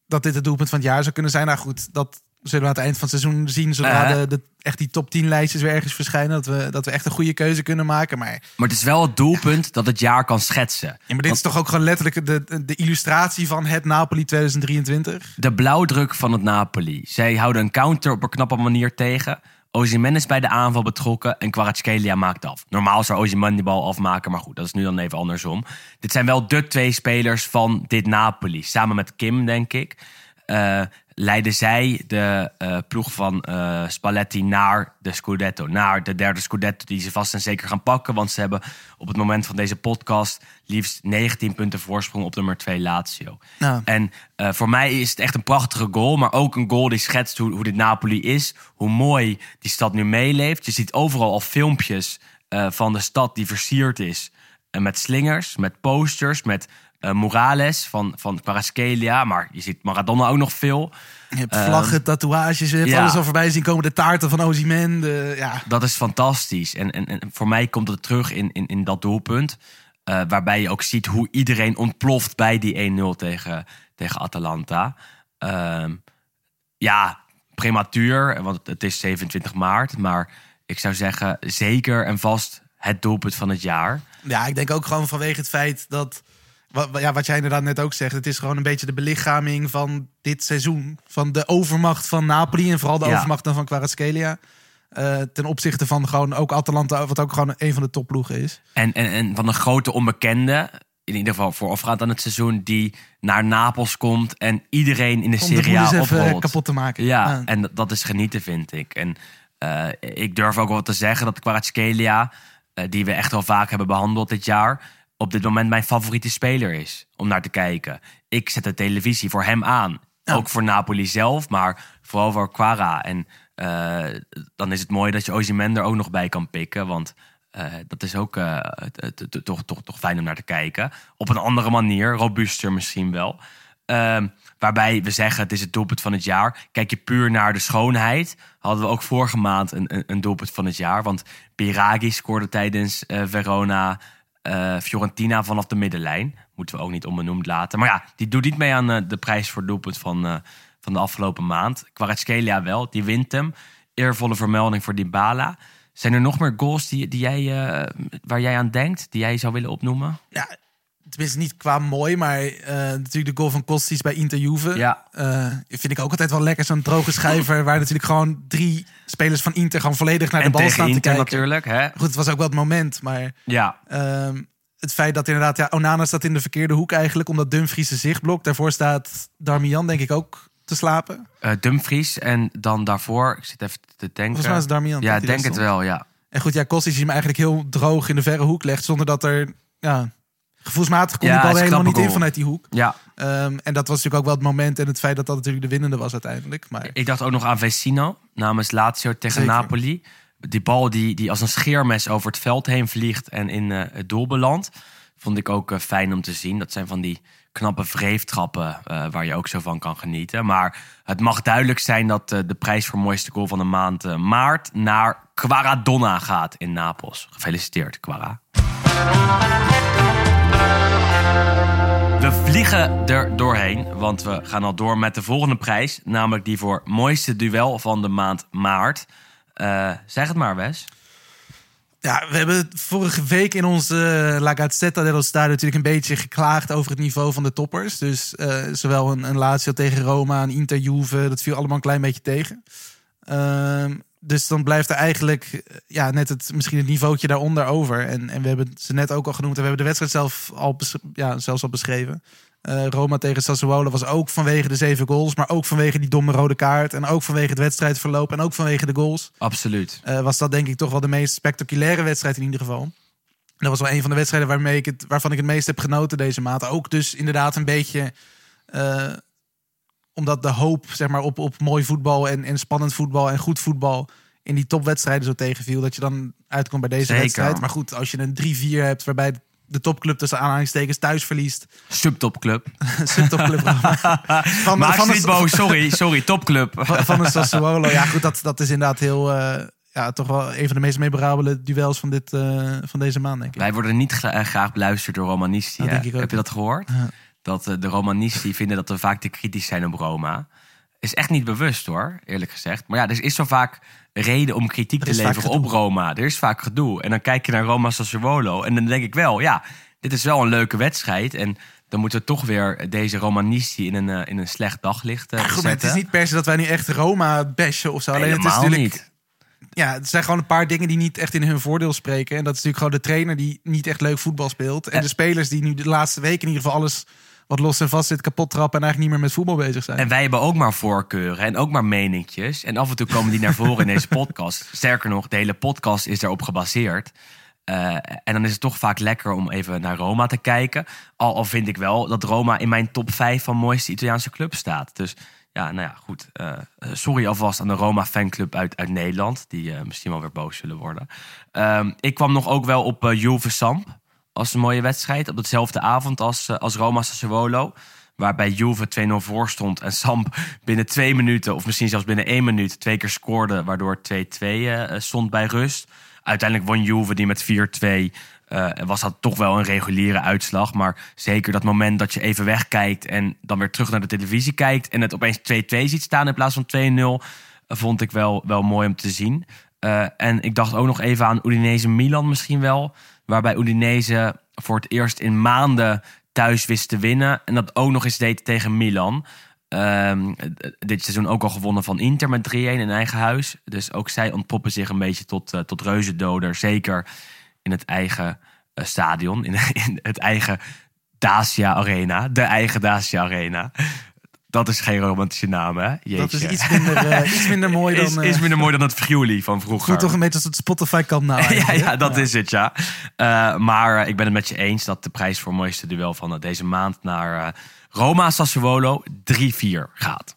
dat dit het doelpunt van het jaar zou kunnen zijn. Nou goed, dat zullen we aan het eind van het seizoen zien. Zodra Eh. de, de, echt die top 10 lijstjes weer ergens verschijnen. Dat we, dat we echt een goede keuze kunnen maken. Maar, Maar het is wel het doelpunt dat het jaar kan schetsen. ja, maar dit is toch ook gewoon letterlijk de, de illustratie van het Napoli 2023. De blauwdruk van het Napoli. Zij houden een counter op een knappe manier tegen. Osimhen is bij de aanval betrokken en Kvaratskhelia maakt af. Normaal zou Osimhen die bal afmaken, maar goed, dat is nu dan even andersom. Dit zijn wel de twee spelers van dit Napoli. Samen met Kim, denk ik, eh, leiden zij de eh, ploeg van eh, Spalletti naar de Scudetto. Naar de derde Scudetto die ze vast en zeker gaan pakken. Want ze hebben op het moment van deze podcast liefst 19 punten voorsprong op nummer 2 Lazio. Ja. En eh, voor mij is het echt een prachtige goal. Maar ook een goal die schetst hoe, hoe dit Napoli is. Hoe mooi die stad nu meeleeft. Je ziet overal al filmpjes van de stad die versierd is. En met slingers, met posters, met eh Morales van, van Kvaratskhelia. Maar je ziet Maradona ook nog veel. Je hebt vlaggen, tatoeages, je hebt ja. alles al voorbij zien komen. De taarten van Ozyman. De, ja. Dat is fantastisch. En, en, en voor mij komt het terug in, in, in dat doelpunt. eh, waarbij je ook ziet hoe iedereen ontploft bij die 1-0 tegen, tegen Atalanta. Ehm, ja, prematuur, want het is 27 maart. Maar ik zou zeggen, zeker en vast het doelpunt van het jaar. Ja, ik denk ook gewoon vanwege het feit dat. Wat, ja, wat jij inderdaad net ook zegt. Het is gewoon een beetje de belichaming van dit seizoen. Van de overmacht van Napoli. En vooral de Ja. overmacht dan van Kvaratskhelia. Eh, ten opzichte van gewoon ook Atalanta. Wat ook gewoon een van de topploegen is. En, en, en van een grote onbekende, in ieder geval voorafgaand aan het seizoen, die naar Napels komt en iedereen in de Om Serie A oprolt. kapot te maken. Ja, en dat- dat is genieten, vind ik. En eh, ik durf ook wel te zeggen dat Kvaratskhelia, eh die we echt wel vaak hebben behandeld dit jaar, op dit moment mijn favoriete speler is om naar te kijken. Ik zet de televisie voor hem aan. Ook voor Napoli zelf, maar vooral voor Quara. En eh, dan is het mooi dat je Ozyman er ook nog bij kan pikken, want... eh, dat is ook t- toch, toch, toch fijn om naar te kijken. Op een andere manier, robuuster misschien wel. Ehm, waarbij we zeggen het is het doelpunt van het jaar. Kijk je puur naar de schoonheid, hadden we ook vorige maand een, een, een doelpunt van het jaar. Want Biragi scoorde tijdens Verona eh, Fiorentina vanaf de middenlijn. Moeten we ook niet onbenoemd laten. Maar ja, die doet niet mee aan eh, de prijs voor doelpunt van, eh, van de afgelopen maand. Kvaratskhelia wel, die wint hem. Eervolle vermelding voor Dybala. Zijn er nog meer goals die, die jij, waar jij aan denkt, die jij zou willen opnoemen? Ja, tenminste niet qua mooi, maar eh, natuurlijk de goal van Kostic bij Inter Juve. Ja. Eh, vind ik ook altijd wel lekker, zo'n droge schijver... waar natuurlijk gewoon drie spelers van Inter gewoon volledig naar de en bal staan te Inter kijken. natuurlijk. Hè? Goed, het was ook wel het moment, maar Ja, ehm, het feit dat inderdaad... Ja, Onana staat in de verkeerde hoek eigenlijk, omdat Dumfries zijn zicht blokt. Daarvoor staat Darmian denk ik ook te slapen. eh, Dumfries en dan daarvoor, ik zit even te denken. Volgens mij is Darmian. ja, denk het wel, ja. En goed, ja, Kostic die hem eigenlijk heel droog in de verre hoek legt... zonder dat er... Ja, gevoelsmatig kon Ja, die bal helemaal niet in vanuit die hoek. Ja, Ehm, en dat was natuurlijk ook wel het moment en het feit dat dat natuurlijk de winnende was uiteindelijk. Maar ik dacht ook nog aan Vecino namens Lazio tegen Zeker. Napoli. Die bal die, die als een scheermes over het veld heen vliegt en in eh, het doel belandt. Vond ik ook eh, fijn om te zien. Dat zijn van die knappe wreeftrappen eh, waar je ook zo van kan genieten. Maar het mag duidelijk zijn dat de prijs voor mooiste goal van de maand maart naar Quaradonna gaat in Napels. Gefeliciteerd, Quara. We vliegen er doorheen, want we gaan al door met de volgende prijs. Namelijk die voor mooiste duel van de maand maart. Eh, zeg het maar, Wes. ja, we hebben vorige week in onze eh, La Gazzetta dello Stadio natuurlijk een beetje geklaagd over het niveau van de toppers. Dus eh, zowel een, een Lazio tegen Roma, een Inter Juve, dat viel allemaal een klein beetje tegen. Ehm, dus dan blijft er eigenlijk eh, ja, net het, misschien het niveautje daaronder over. En, en we hebben ze net ook al genoemd en we hebben de wedstrijd zelf al, ja, zelfs al beschreven. Eh, Roma tegen Sassuolo was ook vanwege de zeven goals, maar ook vanwege die domme rode kaart. En ook vanwege het wedstrijdverloop en ook vanwege de goals. Absoluut. eh, was dat denk ik toch wel de meest spectaculaire wedstrijd in ieder geval. En dat was wel een van de wedstrijden waarmee ik het, waarvan ik het meest heb genoten deze maand. Ook dus inderdaad een beetje omdat de hoop zeg maar, op, op mooi voetbal en, en spannend voetbal en goed voetbal in die topwedstrijden zo tegenviel. Dat je dan uitkomt bij deze Zeker. wedstrijd. Maar goed, als je een 3-4 hebt waarbij de topclub tussen aanhalingstekens thuis verliest. Subtopclub. (laughs) Subtopclub. (laughs) van, Maak van, niet boos, sorry. Sorry, topclub. (laughs) van, van een Sassuolo. Ja goed, dat, dat is inderdaad heel... eh, ja, toch wel een van de meest memorabele duels van, dit, eh, van deze maand, denk ik. Wij worden niet eh, graag beluisterd door Romanisti. Heb je dat gehoord? Ja. Dat eh, de Romanisti vinden dat we vaak te kritisch zijn op Roma. Is echt niet bewust hoor, eerlijk gezegd. Maar ja, er is zo vaak reden om kritiek te leveren op. Roma. Er is vaak gedoe. En dan kijk je naar Roma Sassuolo. En dan denk ik wel, ja, dit is wel een leuke wedstrijd. En dan moeten we toch weer deze Romanisti in een, eh, in een slecht daglicht eh, Ja, goed, maar het is niet per se dat wij nu echt Roma bashen of zo. Alleen het is natuurlijk, niet. Ja, het zijn gewoon een paar dingen die niet echt in hun voordeel spreken. En dat is natuurlijk gewoon de trainer die niet echt leuk voetbal speelt. En Ja. de spelers die nu de laatste weken in ieder geval alles wat los en vast zit kapot trappen. En eigenlijk niet meer met voetbal bezig zijn. En wij hebben ook maar voorkeuren en ook maar meningjes. En af en toe komen die naar voren in deze podcast. (laughs) Sterker nog, de hele podcast is daarop gebaseerd. Eh, en dan is het toch vaak lekker om even naar Roma te kijken. Al, al vind ik wel dat Roma in mijn top 5 van mooiste Italiaanse clubs staat. Dus ja, nou ja, goed. Eh, sorry alvast aan de Roma fanclub uit, uit Nederland. Die eh, misschien wel weer boos zullen worden. Ehm, ik kwam nog ook wel op Juve Samp. Als een mooie wedstrijd. Op dezelfde avond als, eh, als Roma Sassuolo. Waarbij Juve 2-0 voor stond. En Samp binnen twee minuten, of misschien zelfs binnen één minuut, twee keer scoorde. Waardoor het 2-2 eh, stond bij rust. Uiteindelijk won Juve die met 4-2. eh, was dat toch wel een reguliere uitslag. Maar zeker dat moment dat je even wegkijkt. En dan weer terug naar de televisie kijkt. En het opeens 2-2 ziet staan in plaats van 2-0. eh, vond ik wel, wel mooi om te zien. Eh, en ik dacht ook nog even aan Udinese Milan misschien wel. Waarbij Udinese voor het eerst in maanden thuis wist te winnen. En dat ook nog eens deed tegen Milan. Ehm, dit seizoen ook al gewonnen van Inter met 3-1 in eigen huis. Dus ook zij ontpoppen zich een beetje tot, eh, tot reuzendoder. Zeker in het eigen eh, stadion. In, (laughs) in het eigen Dacia Arena. De eigen Dacia Arena. Dat is geen romantische naam, hè? Jeetje. dat is iets minder, eh, (laughs) iets minder mooi dan... is, eh, is minder mooi dan het Friuli van vroeger. voelt toch een beetje als het Spotify kan (laughs) nou. ja, dat is het, ja. Eh, maar ik ben het met je eens dat de prijs voor mooiste duel van deze maand naar Roma Sassuolo 3-4 gaat.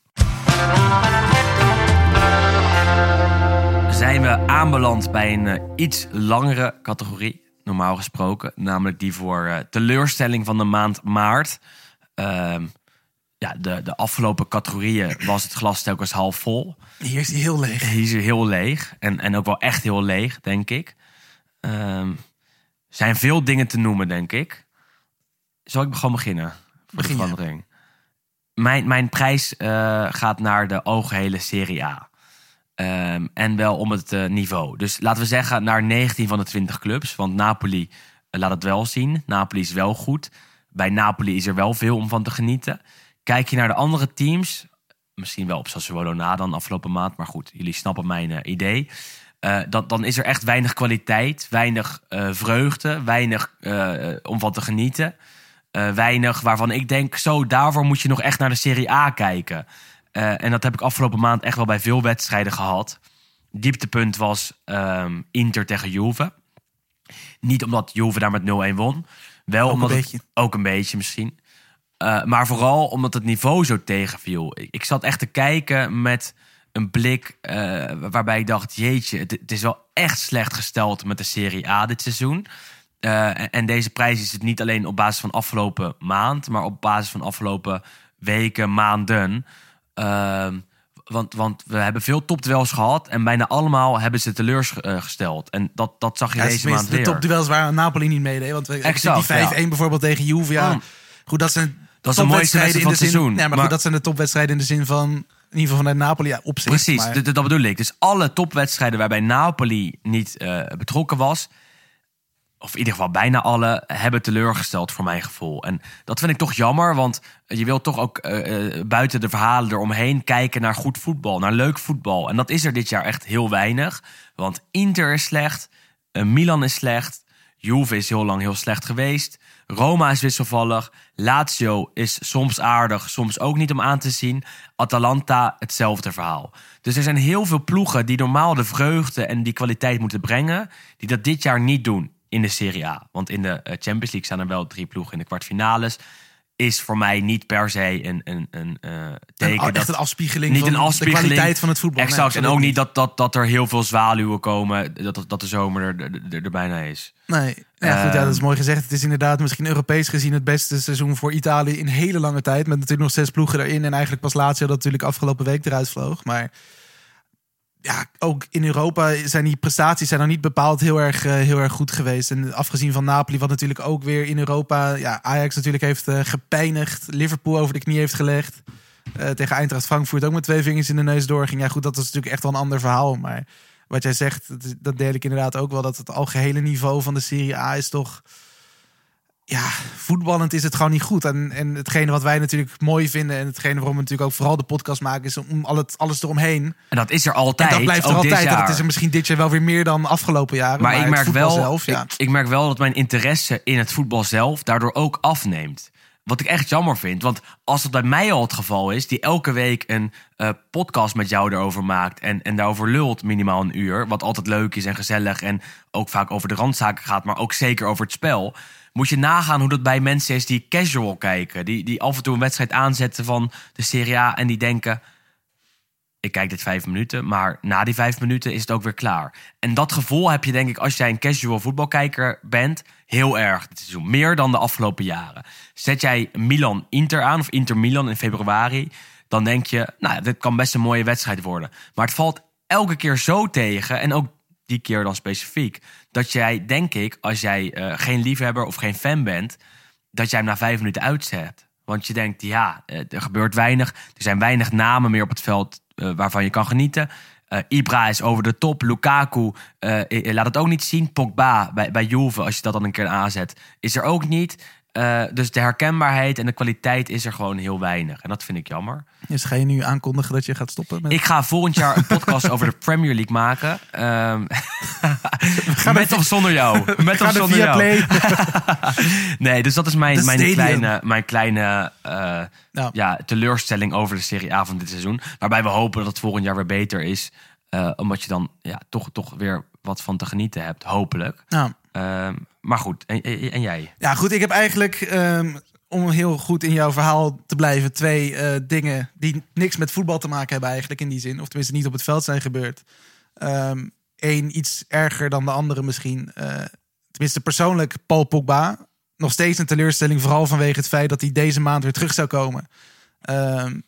Zijn we aanbeland bij een iets langere categorie, normaal gesproken. Namelijk die voor teleurstelling van de maand maart. Ehm, ja, de, de afgelopen categorieën was het glas telkens half vol. Hier is hij heel leeg. Hier is hij heel leeg. En, en ook wel echt heel leeg, denk ik. Er zijn veel dingen te noemen, denk ik. Zal ik gewoon beginnen? Voor Begin de verandering. Mijn, mijn prijs eh, gaat naar de algehele Serie A. Ehm, en wel om het eh, niveau. Dus laten we zeggen naar 19 van de 20 clubs. Want Napoli eh, laat het wel zien. Napoli is wel goed. Bij Napoli is er wel veel om van te genieten. Kijk je naar de andere teams. Misschien wel op Sassuolo na dan afgelopen maand. Maar goed, jullie snappen mijn eh, idee. Eh, dan, dan is er echt weinig kwaliteit. Weinig eh, vreugde. Weinig om van te genieten. Weinig waarvan ik denk, zo, daarvoor moet je nog echt naar de Serie A kijken. En dat heb ik afgelopen maand echt wel bij veel wedstrijden gehad. Dieptepunt was ehm, Inter tegen Juve. Niet omdat Juve daar met 0-1 won. Wel Ook omdat een het- beetje. ook een beetje misschien. Eh, maar vooral omdat het niveau zo tegenviel. Ik, ik zat echt te kijken met een blik eh, waarbij ik dacht... jeetje, het, het is wel echt slecht gesteld met de Serie A dit seizoen. Eh, en, en deze prijs is het niet alleen op basis van afgelopen maand... maar op basis van afgelopen weken, maanden. Ehm, want, want we hebben veel topduels gehad... en bijna allemaal hebben ze teleurgesteld. En dat, dat zag je Ja, deze maand weer. de topduels waar Napoli niet meedeed. Want we, Exact, die 5-1 ja. bijvoorbeeld tegen Juve. Ja, goed, dat zijn Dat is de mooiste wedstrijd in van de het zin. seizoen. Ja, maar, Maar- goed, dat zijn de topwedstrijden in de zin van... In ieder geval vanuit Napoli ja, op zich. Precies, maar- dat bedoel ik. Dus alle topwedstrijden waarbij Napoli niet eh, betrokken was, of in ieder geval bijna alle, hebben teleurgesteld voor mijn gevoel. En dat vind ik toch jammer, want je wilt toch ook eh, eh, buiten de verhalen eromheen kijken naar goed voetbal, naar leuk voetbal. En dat is er dit jaar echt heel weinig, want Inter is slecht, Milan is slecht, Juve is heel lang heel slecht geweest. Roma is wisselvallig. Lazio is soms aardig, soms ook niet om aan te zien. Atalanta, hetzelfde verhaal. Dus er zijn heel veel ploegen die normaal de vreugde en die kwaliteit moeten brengen, die dat dit jaar niet doen in de Serie A. Want in de eh, Champions League staan er wel drie ploegen in de kwartfinales. Is voor mij niet per se een, een, een eh, teken Een- echt dat een afspiegeling niet van een afspiegeling. de kwaliteit van het voetbal. Nee, Exact. en ook niet dat, dat, dat er heel veel zwaluwen komen. Dat, dat, de zomer er, er, er, bijna is. Nee, ja, goed, ja, dat is Ehm, mooi gezegd. Het is inderdaad misschien Europees gezien het beste seizoen voor Italië in hele lange tijd. Met natuurlijk nog zes ploegen erin. En eigenlijk pas Lazio dat natuurlijk afgelopen week eruit vloog. Maar ja, ook in Europa zijn die prestaties zijn nog niet bepaald heel erg, eh, heel erg goed geweest. En afgezien van Napoli, wat natuurlijk ook weer in Europa... Ja, Ajax natuurlijk heeft eh, gepijnigd. Liverpool over de knie heeft gelegd. Eh, tegen Eintracht Frankfurt ook met twee vingers in de neus doorging. Ja goed, dat is natuurlijk echt wel een ander verhaal. Maar wat jij zegt, dat, dat deel ik inderdaad ook wel. Dat het algehele niveau van de Serie A is toch... Ja, voetballend is het gewoon niet goed. En, en hetgene wat wij natuurlijk mooi vinden... en hetgene waarom we natuurlijk ook vooral de podcast maken... is om al het, alles eromheen. En dat is er altijd. En dat blijft er altijd. En dat is er misschien dit jaar wel weer meer dan afgelopen jaren. Maar, ik merk wel, zelf, ja. ik, ik merk wel dat mijn interesse in het voetbal zelf daardoor ook afneemt. Wat ik echt jammer vind. Want als het bij mij al het geval is, die elke week een eh, podcast met jou erover maakt en, en daarover lult minimaal een uur, wat altijd leuk is en gezellig en ook vaak over de randzaken gaat, maar ook zeker over het spel. Moet je nagaan hoe dat bij mensen is die casual kijken. Die, die af en toe een wedstrijd aanzetten van de Serie A en die denken ik kijk dit vijf minuten, maar na die vijf minuten is het ook weer klaar. En dat gevoel heb je denk ik als jij een casual voetbalkijker bent, heel erg dit seizoen. Meer dan de afgelopen jaren. Zet jij Milan-Inter aan of Inter-Milan in februari, dan denk je, nou dit kan best een mooie wedstrijd worden. Maar het valt elke keer zo tegen, en ook die keer dan specifiek, dat jij denk ik, als jij eh, geen liefhebber of geen fan bent, dat jij hem na vijf minuten uitzet. Want je denkt, ja, eh, er gebeurt weinig. Er zijn weinig namen meer op het veld eh, waarvan je kan genieten. Eh, Ibra is over de top. Lukaku laat het ook niet zien. Pogba bij, bij Juve, als je dat dan een keer aanzet, is er ook niet. Eh, dus de herkenbaarheid en de kwaliteit is er gewoon heel weinig. En dat vind ik jammer. Dus ga je nu aankondigen dat je gaat stoppen met... Ik ga volgend jaar een podcast (laughs) over de Premier League maken. Ehm, met of zonder jou. (laughs) Met of de zonder jou. (laughs) Nee, dus dat is mijn, mijn kleine, mijn kleine eh, Ja. ja. teleurstelling over de Serie A van dit seizoen. Waarbij we hopen dat het volgend jaar weer beter is. eh, omdat je dan ja, toch, toch weer wat van te genieten hebt, hopelijk. Nou, Ehm, maar goed, en, en, jij? Ja, goed. Ik heb eigenlijk, ehm, om heel goed in jouw verhaal te blijven, twee eh, dingen die niks met voetbal te maken hebben eigenlijk in die zin. Of tenminste niet op het veld zijn gebeurd. Eén, iets erger dan de andere misschien. Eh, tenminste persoonlijk, Paul Pogba. Nog steeds een teleurstelling, vooral vanwege het feit dat hij deze maand weer terug zou komen. Ehm,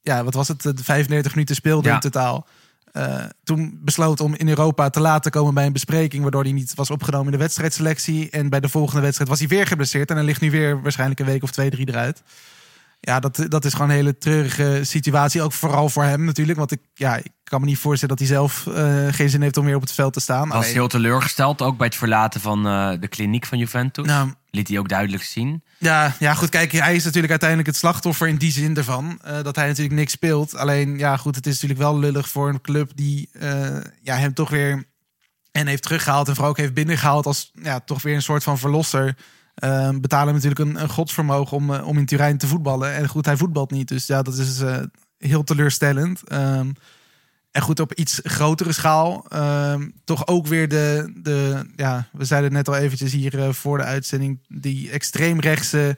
ja, wat was het? De 35 minuten speelde Ja. in totaal. Eh, toen besloot om in Europa te laten komen bij een bespreking, waardoor hij niet was opgenomen in de wedstrijdselectie. En bij de volgende wedstrijd was hij weer geblesseerd en hij ligt nu weer waarschijnlijk een week of twee, drie eruit. Ja, dat, dat is gewoon een hele treurige situatie. Ook vooral voor hem natuurlijk. Want ik, ja, ik kan me niet voorstellen dat hij zelf eh, geen zin heeft om weer op het veld te staan. Was Alleen- heel teleurgesteld, ook bij het verlaten van eh, de kliniek van Juventus. Nou, Liet hij ook duidelijk zien. Ja, ja, goed. Kijk, hij is natuurlijk uiteindelijk het slachtoffer in die zin ervan. eh, dat hij natuurlijk niks speelt. Alleen, ja, goed. Het is natuurlijk wel lullig voor een club die eh, ja, hem toch weer en heeft teruggehaald. En vooral ook heeft binnengehaald als ja, toch weer een soort van verlosser. Eh, betalen hem natuurlijk een, godsvermogen om, eh, om in Turijn te voetballen. En goed, hij voetbalt niet. Dus ja, dat is heel teleurstellend. Ehm, en goed, op iets grotere schaal. ehm, toch ook weer de, de. Ja, we zeiden het net al eventjes hier eh, voor de uitzending. Die extreemrechtse.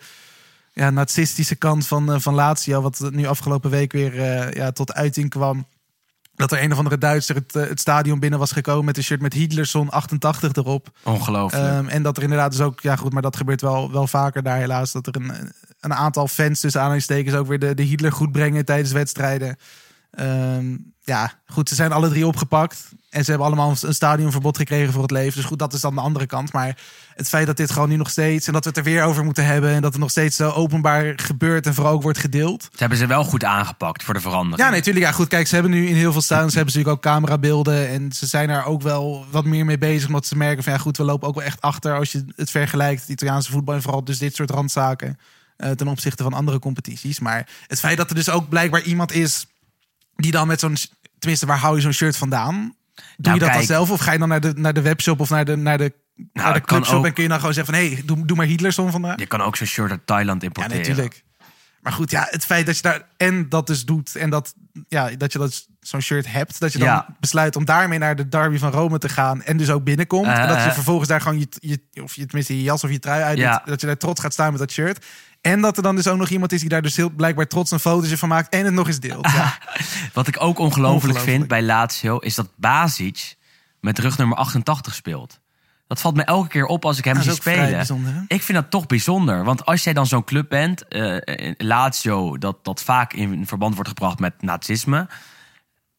Ja, nazistische kant van, eh, van Lazio. Wat nu afgelopen week weer eh, ja, tot uiting kwam. Dat er een of andere Duitser het, het stadion binnen was gekomen met een shirt met Hitlerson 88 erop. Ongelooflijk. Ehm, en dat er inderdaad dus ook, ja goed, maar dat gebeurt wel, wel vaker daar helaas. Dat er een, een aantal fans tussen aanhalingstekens ook weer de, de Hitler goed brengen tijdens wedstrijden. Ehm, ja, goed, ze zijn alle drie opgepakt. En ze hebben allemaal een stadionverbod gekregen voor het leven. Dus goed, dat is dan de andere kant. Maar het feit dat dit gewoon nu nog steeds... en dat we het er weer over moeten hebben... en dat het nog steeds zo openbaar gebeurt... en vooral ook wordt gedeeld. Ze hebben ze wel goed aangepakt voor de verandering. Ja, nee, natuurlijk. Ja, goed. Kijk, ze hebben nu in heel veel stadions hebben ze natuurlijk ook camerabeelden. En ze zijn er ook wel wat meer mee bezig. Omdat ze merken van ja, goed, we lopen ook wel echt achter als je het vergelijkt. Het Italiaanse voetbal en vooral dus dit soort randzaken. eh, ten opzichte van andere competities. Maar het feit dat er dus ook blijkbaar iemand is die dan met zo'n. Tenminste, waar hou je zo'n shirt vandaan? Doe Nou, je dat dan zelf? Of ga je dan naar de, naar de webshop of naar de, naar de, naar de kan clubshop ook. en kun je dan gewoon zeggen van hé, hey, doe, doe maar Hitlerson vandaag? Je kan ook zo'n shirt uit Thailand Ja, importeren. natuurlijk. Maar goed, ja, het feit dat je daar en dat dus doet en dat, ja, dat je dat zo'n shirt hebt, dat je dan Ja. besluit om daarmee naar de derby van Rome te gaan en dus ook binnenkomt. Eh, en dat je eh. vervolgens daar gewoon je, je, of je tenminste je jas of je trui uit Ja. dat je daar trots gaat staan met dat shirt. En dat er dan dus ook nog iemand is die daar dus heel blijkbaar trots een fotootje van maakt en het nog eens deelt. Ja. (laughs) Wat ik ook ongelooflijk vind bij Lazio... is dat Basic met rug nummer 88 speelt. Dat valt me elke keer op als ik hem Dat zie spelen. Ik vind dat toch bijzonder. Want als jij dan zo'n club bent, eh, Lazio... Dat, dat vaak in verband wordt gebracht met nazisme...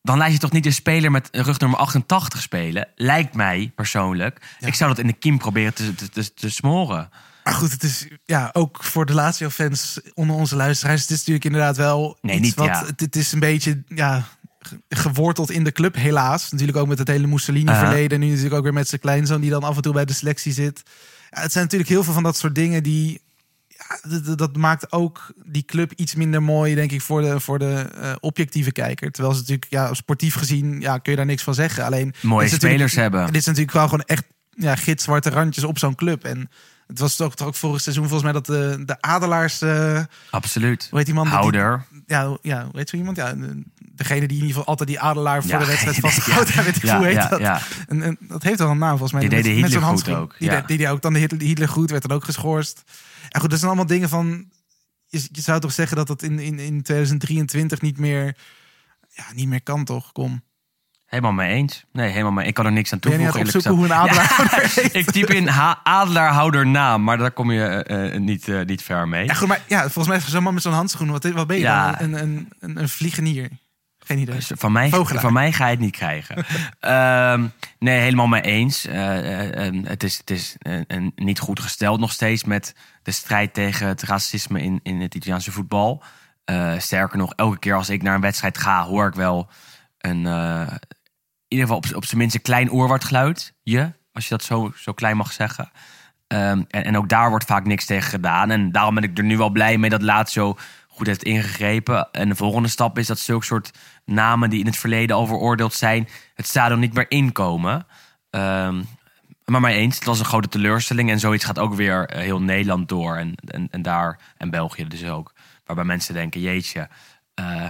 dan laat je toch niet een speler met rug nummer 88 spelen? Lijkt mij persoonlijk. Ik zou dat in de kiem proberen te, te, te, te smoren. Maar goed, het is ja, ook voor de Lazio-fans onder onze luisteraars. Het is natuurlijk inderdaad wel Nee, iets niet, wat... ja. Het, het is een beetje ja, ge- geworteld in de club, helaas. Natuurlijk ook met het hele Mussolini-verleden. Nu natuurlijk ook weer met zijn kleinzoon die dan af en toe bij de selectie zit. Ja, het zijn natuurlijk heel veel van dat soort dingen die... Ja, dat- maakt ook die club iets minder mooi, denk ik, voor de, voor de eh, objectieve kijker. Terwijl ze natuurlijk, ja, sportief gezien, ja, kun je daar niks van zeggen. Alleen, Mooie spelers hebben. Dit is natuurlijk wel gewoon echt ja, gitzwarte randjes op zo'n club. En het was toch, toch ook vorig seizoen volgens mij dat de, de Adelaars... eh, Absoluut. hoe heet die man? Die- Houder. ja, ja, heet zo iemand? Ja, de- degene die in ieder geval altijd die Adelaar voor Ja, de wedstrijd (laughs) vastgehouden heeft. Weet ik Ja, hoe heet ja, dat? ja. En, en dat heeft wel een naam volgens mij. Die deed de Met- goed ook, Die, ja. deed- die, ook dan de Hitler, Hitler goed, werd dan ook geschorst. Ja goed, dat zijn allemaal dingen van... Je, je zou toch zeggen dat dat in, in, in 2023 niet meer... Ja, niet meer kan toch? Kom. Helemaal mee eens. Nee, helemaal mee. Ik kan er niks aan Ben je toevoegen. het eerlijk opzoeken hoe een gezegd. adelaar (laughs) heet? Ik typ in adelaarhouder naam, maar daar kom je eh, eh, niet, eh, niet ver mee. Ja, goed, maar ja, volgens mij is zo'n man met zo'n handschoen. Wat, wat ben je Ja. dan? Een, een, een, een vliegenier. Geen idee. Dus van, mij, Vogelaar. van mij ga je het niet krijgen. (laughs) Ehm, nee, helemaal mee eens. Eh, eh, eh, het is, het is eh, niet goed gesteld nog steeds met de strijd tegen het racisme in, in het Italiaanse voetbal. Sterker nog, elke keer als ik naar een wedstrijd ga, hoor ik wel een, ieder geval op, op zijn minst een klein oorwoudgeluid. Je, als je dat zo, zo klein mag zeggen. Ehm, en, en ook daar wordt vaak niks tegen gedaan. En daarom ben ik er nu wel blij mee dat Lazio goed heeft ingegrepen. En de volgende stap is dat zulke soort namen die in het verleden al veroordeeld zijn... het stadion niet meer inkomen. Ehm, maar mij eens, het was een grote teleurstelling. En zoiets gaat ook weer eh, heel Nederland door. En, en, en daar, en België dus ook. Waarbij mensen denken, jeetje... eh,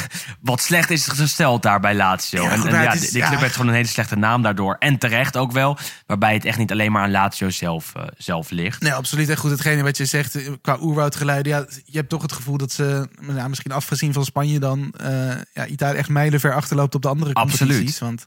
(laughs) wat slecht is gesteld daar bij Lazio. Ja, en ja, is- die die club ja. heeft gewoon een hele slechte naam daardoor. En terecht ook wel. Waarbij het echt niet alleen maar aan Lazio zelf, eh, zelf ligt. Nee, absoluut. En goed, hetgene wat je zegt eh, qua oerwoudgeluiden. Ja, je hebt toch het gevoel dat ze, nou, misschien afgezien van Spanje dan, eh, ja, Italië echt mijlenver achterloopt op de andere Absoluut. competities. Want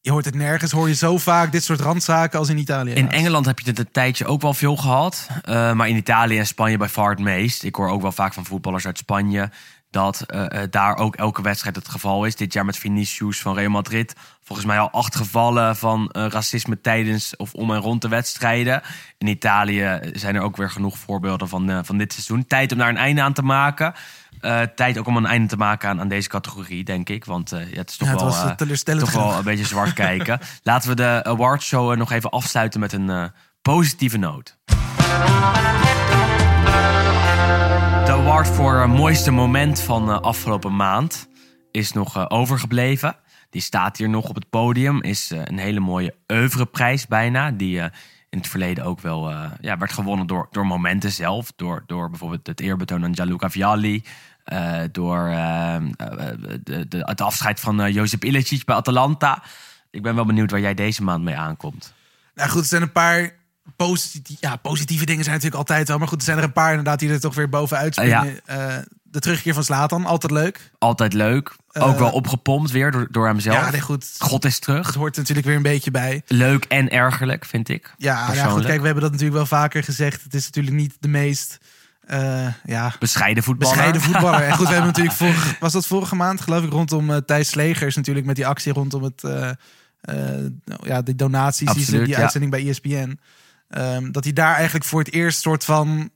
je hoort het nergens, hoor je zo vaak dit soort randzaken als in Italië. In. Engeland heb je het een tijdje ook wel veel gehad. eh, maar in Italië en Spanje bij far het meest. Ik hoor ook wel vaak van voetballers uit Spanje... dat eh, daar ook elke wedstrijd het geval is. Dit jaar met Vinicius van Real Madrid. Volgens mij al acht gevallen van eh, racisme tijdens of om en rond de wedstrijden. In Italië zijn er ook weer genoeg voorbeelden van, van dit seizoen. Tijd om daar een einde aan te maken. Tijd ook om een einde te maken aan, aan deze categorie, denk ik. Want ja, het is toch Ja, het wel... toch wel een beetje zwart (laughs) kijken. Laten we de awardshow nog even afsluiten met een positieve noot. Award voor eh, mooiste moment van eh, afgelopen maand is nog eh, overgebleven. Die staat hier nog op het podium. Is een hele mooie oeuvreprijs bijna. Die in het verleden ook wel ja, werd gewonnen door, door momenten zelf. Door, door bijvoorbeeld het eerbetoon aan Gianluca Vialli. door eh, eh, de, de, het afscheid van uh, Josip Ilicic bij Atalanta. Ik ben wel benieuwd waar jij deze maand mee aankomt. Nou goed, er zijn een paar positieve, ja, positieve dingen zijn natuurlijk altijd wel. Maar goed, er zijn er een paar inderdaad die er toch weer bovenuit springen. Eh, de terugkeer van Slatan, altijd leuk. Altijd leuk. Ook Eh, wel opgepompt weer door, door hemzelf. Ja, nee, goed. God is terug. Het hoort natuurlijk weer een beetje bij. Leuk en ergerlijk, vind ik. Ja, ja goed, kijk, we hebben dat natuurlijk wel vaker gezegd. Het is natuurlijk niet de meest eh, ja, Bescheiden voetballer. bescheiden voetballer. En goed, we hebben (laughs) natuurlijk vorige, was dat vorige maand, geloof ik, rondom Thijs Slegers natuurlijk met die actie rondom het, nou ja, de donaties, die, Absoluut, die ja. uitzending bij ESPN. Ehm, dat hij daar eigenlijk voor het eerst soort van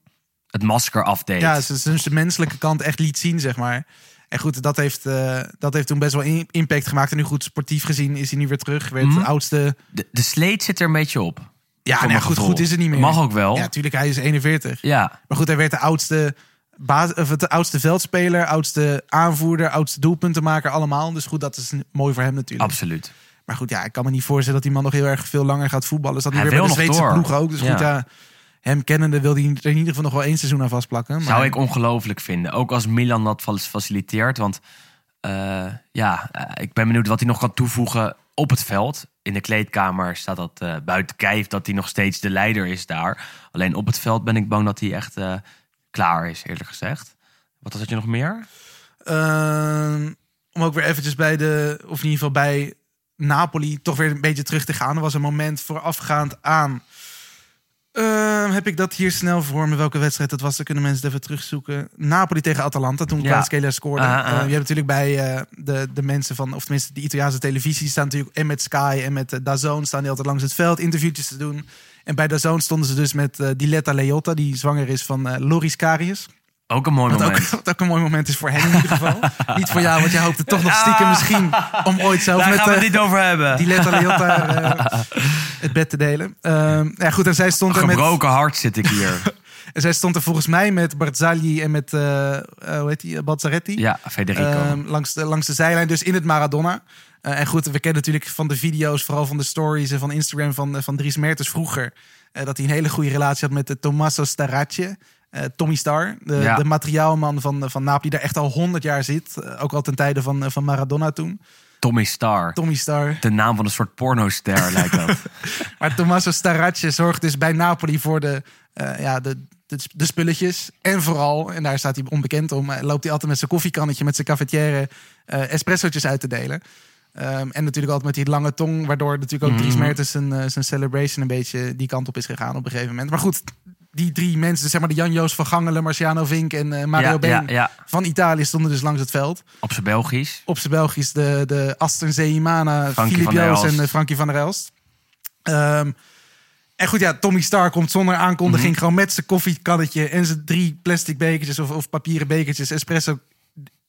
Het masker afdeed. ja, zijn zijn- menselijke kant echt liet zien, zeg maar. En goed, dat heeft, eh, dat heeft toen best wel in- impact gemaakt. En nu goed, sportief gezien is hij nu weer terug. Werd Mhm. de oudste. De, de sleet zit er een beetje op. Ja, mijn goed, goed is het niet meer. Mag ook wel. Ja, natuurlijk, hij is 41. Ja, Maar goed, hij werd de oudste, baas, of de oudste veldspeler, oudste aanvoerder, oudste doelpuntenmaker, allemaal. Dus goed, dat is mooi voor hem natuurlijk. absoluut. Maar goed, ja, ik kan me niet voorstellen dat die man nog heel erg veel langer gaat voetballen. Is dat niet Hij weer bij de Zweedse door. ploeg ook. Dus Ja. goed, ja, hem kennende wil hij er in ieder geval nog wel één seizoen aan vastplakken. Maar, Zou ik ongelooflijk vinden. Ook als Milan dat fa- faciliteert. Want eh, ja, eh, ik ben benieuwd wat hij nog kan toevoegen op het veld. In de kleedkamer staat dat eh, buiten kijf dat hij nog steeds de leider is daar. Alleen op het veld ben ik bang dat hij echt klaar is, eerlijk gezegd. Wat had je nog meer? Ehm, om ook weer eventjes bij de, of in ieder geval bij Napoli, toch weer een beetje terug te gaan. Er was een moment voorafgaand aan. Ehm, heb ik dat hier snel voor me? Welke wedstrijd dat was? Dan kunnen mensen het even terugzoeken. Napoli tegen Atalanta, toen Ja. Kvaratskhelia scoorde. Eh, je hebt natuurlijk bij eh, de, de mensen van, of tenminste de Italiaanse televisie staan natuurlijk en met Sky en met uh, DAZN staan die altijd langs het veld interviewtjes te doen. En bij DAZN stonden ze dus met eh, Diletta Leotta, die zwanger is van eh, Loris Karius. Ook een mooi Wat ook, moment. (laughs) wat ook een mooi moment is voor hen in ieder geval. (laughs) niet voor jou, want jij hoopte toch nog stiekem misschien om ooit zelf Daar met gaan we eh, het niet over hebben. die Leotta eh, (laughs) het bed te delen. Ehm, ja, goed, en zij stond, er met, Gebroken hart zit ik hier. en zij stond er volgens mij met Barzagli en met, eh, eh, hoe heet die, Bazzaretti. Ja, Federico. Ehm, langs, de, langs de zijlijn, dus in het Maradona. Eh, en goed, we kennen natuurlijk van de video's, vooral van de stories en van Instagram van, eh, van Dries Mertens vroeger. eh, dat hij een hele goede relatie had met de Tommaso Staracce. Eh, Tommy Star, de, Ja. de materiaalman van, van Napoli, die daar echt al 100 jaar zit. Eh, ook al ten tijde van, eh, van Maradona toen. Tommy Star. Tommy Star. De naam van een soort pornoster lijkt dat. (laughs) Maar Tommaso Staracce zorgt dus bij Napoli voor de, eh, ja, de, de, de spulletjes. En vooral, en daar staat hij onbekend om, eh, loopt hij altijd met zijn koffiekannetje, met zijn cafetière eh espressootjes uit te delen. Ehm, en natuurlijk altijd met die lange tong, waardoor natuurlijk ook Dries Mhm. Mertens zijn, eh, zijn celebration een beetje die kant op is gegaan op een gegeven moment. Maar goed, die drie mensen, zeg maar de Jan-Joos van Gangelen, Marciano Vink en eh, Mario ja, Been ja, ja, van Italië stonden dus langs het veld. op zijn Belgisch. Op zijn Belgisch de, de Asten Zeimana, Filip Joos en eh, Frankie van der Elst. Ehm, en goed, ja, Tommy Star komt zonder aankondiging Mhm. gewoon met zijn koffiekannetje en zijn drie plastic bekertjes of, of papieren bekertjes espresso.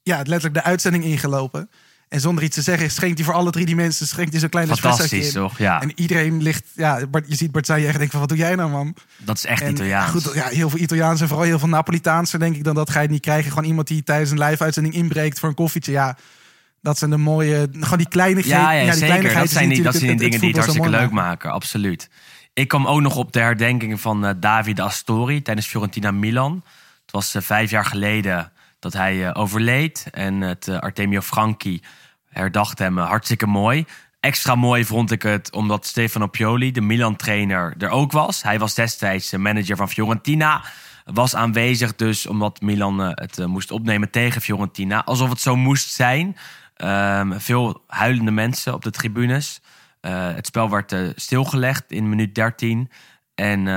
Ja, letterlijk de uitzending ingelopen. En zonder iets te zeggen schenkt hij voor alle drie die mensen schenkt hij zo'n klein Fantastisch, toch? Ja, En iedereen ligt, ja, Bart, je ziet Bart Zij echt denkt van wat doe jij nou man? dat is echt En Italiaans. Goed, ja, heel veel Italiaans en vooral heel veel Napolitaanse denk ik dan dat ga je niet krijgen. Gewoon iemand die tijdens een live uitzending inbreekt voor een koffietje. Ja, dat zijn de mooie, gewoon die kleine Ja, ja, zeker. Dat zijn die, dat zijn die dingen die het hartstikke leuk maken. maken. Absoluut. Ik kwam ook nog op de herdenking van eh Davide Astori tijdens Fiorentina Milan. Het was eh, vijf jaar geleden dat hij eh, overleed. En het eh, Artemio Franchi herdacht hem eh, hartstikke mooi. Extra mooi vond ik het omdat Stefano Pioli, de Milan-trainer, er ook was. Hij was destijds de manager van Fiorentina. Was aanwezig dus omdat Milan het moest opnemen tegen Fiorentina. Alsof het zo moest zijn. Ehm, veel huilende mensen op de tribunes. Het spel werd stilgelegd in minuut 13. En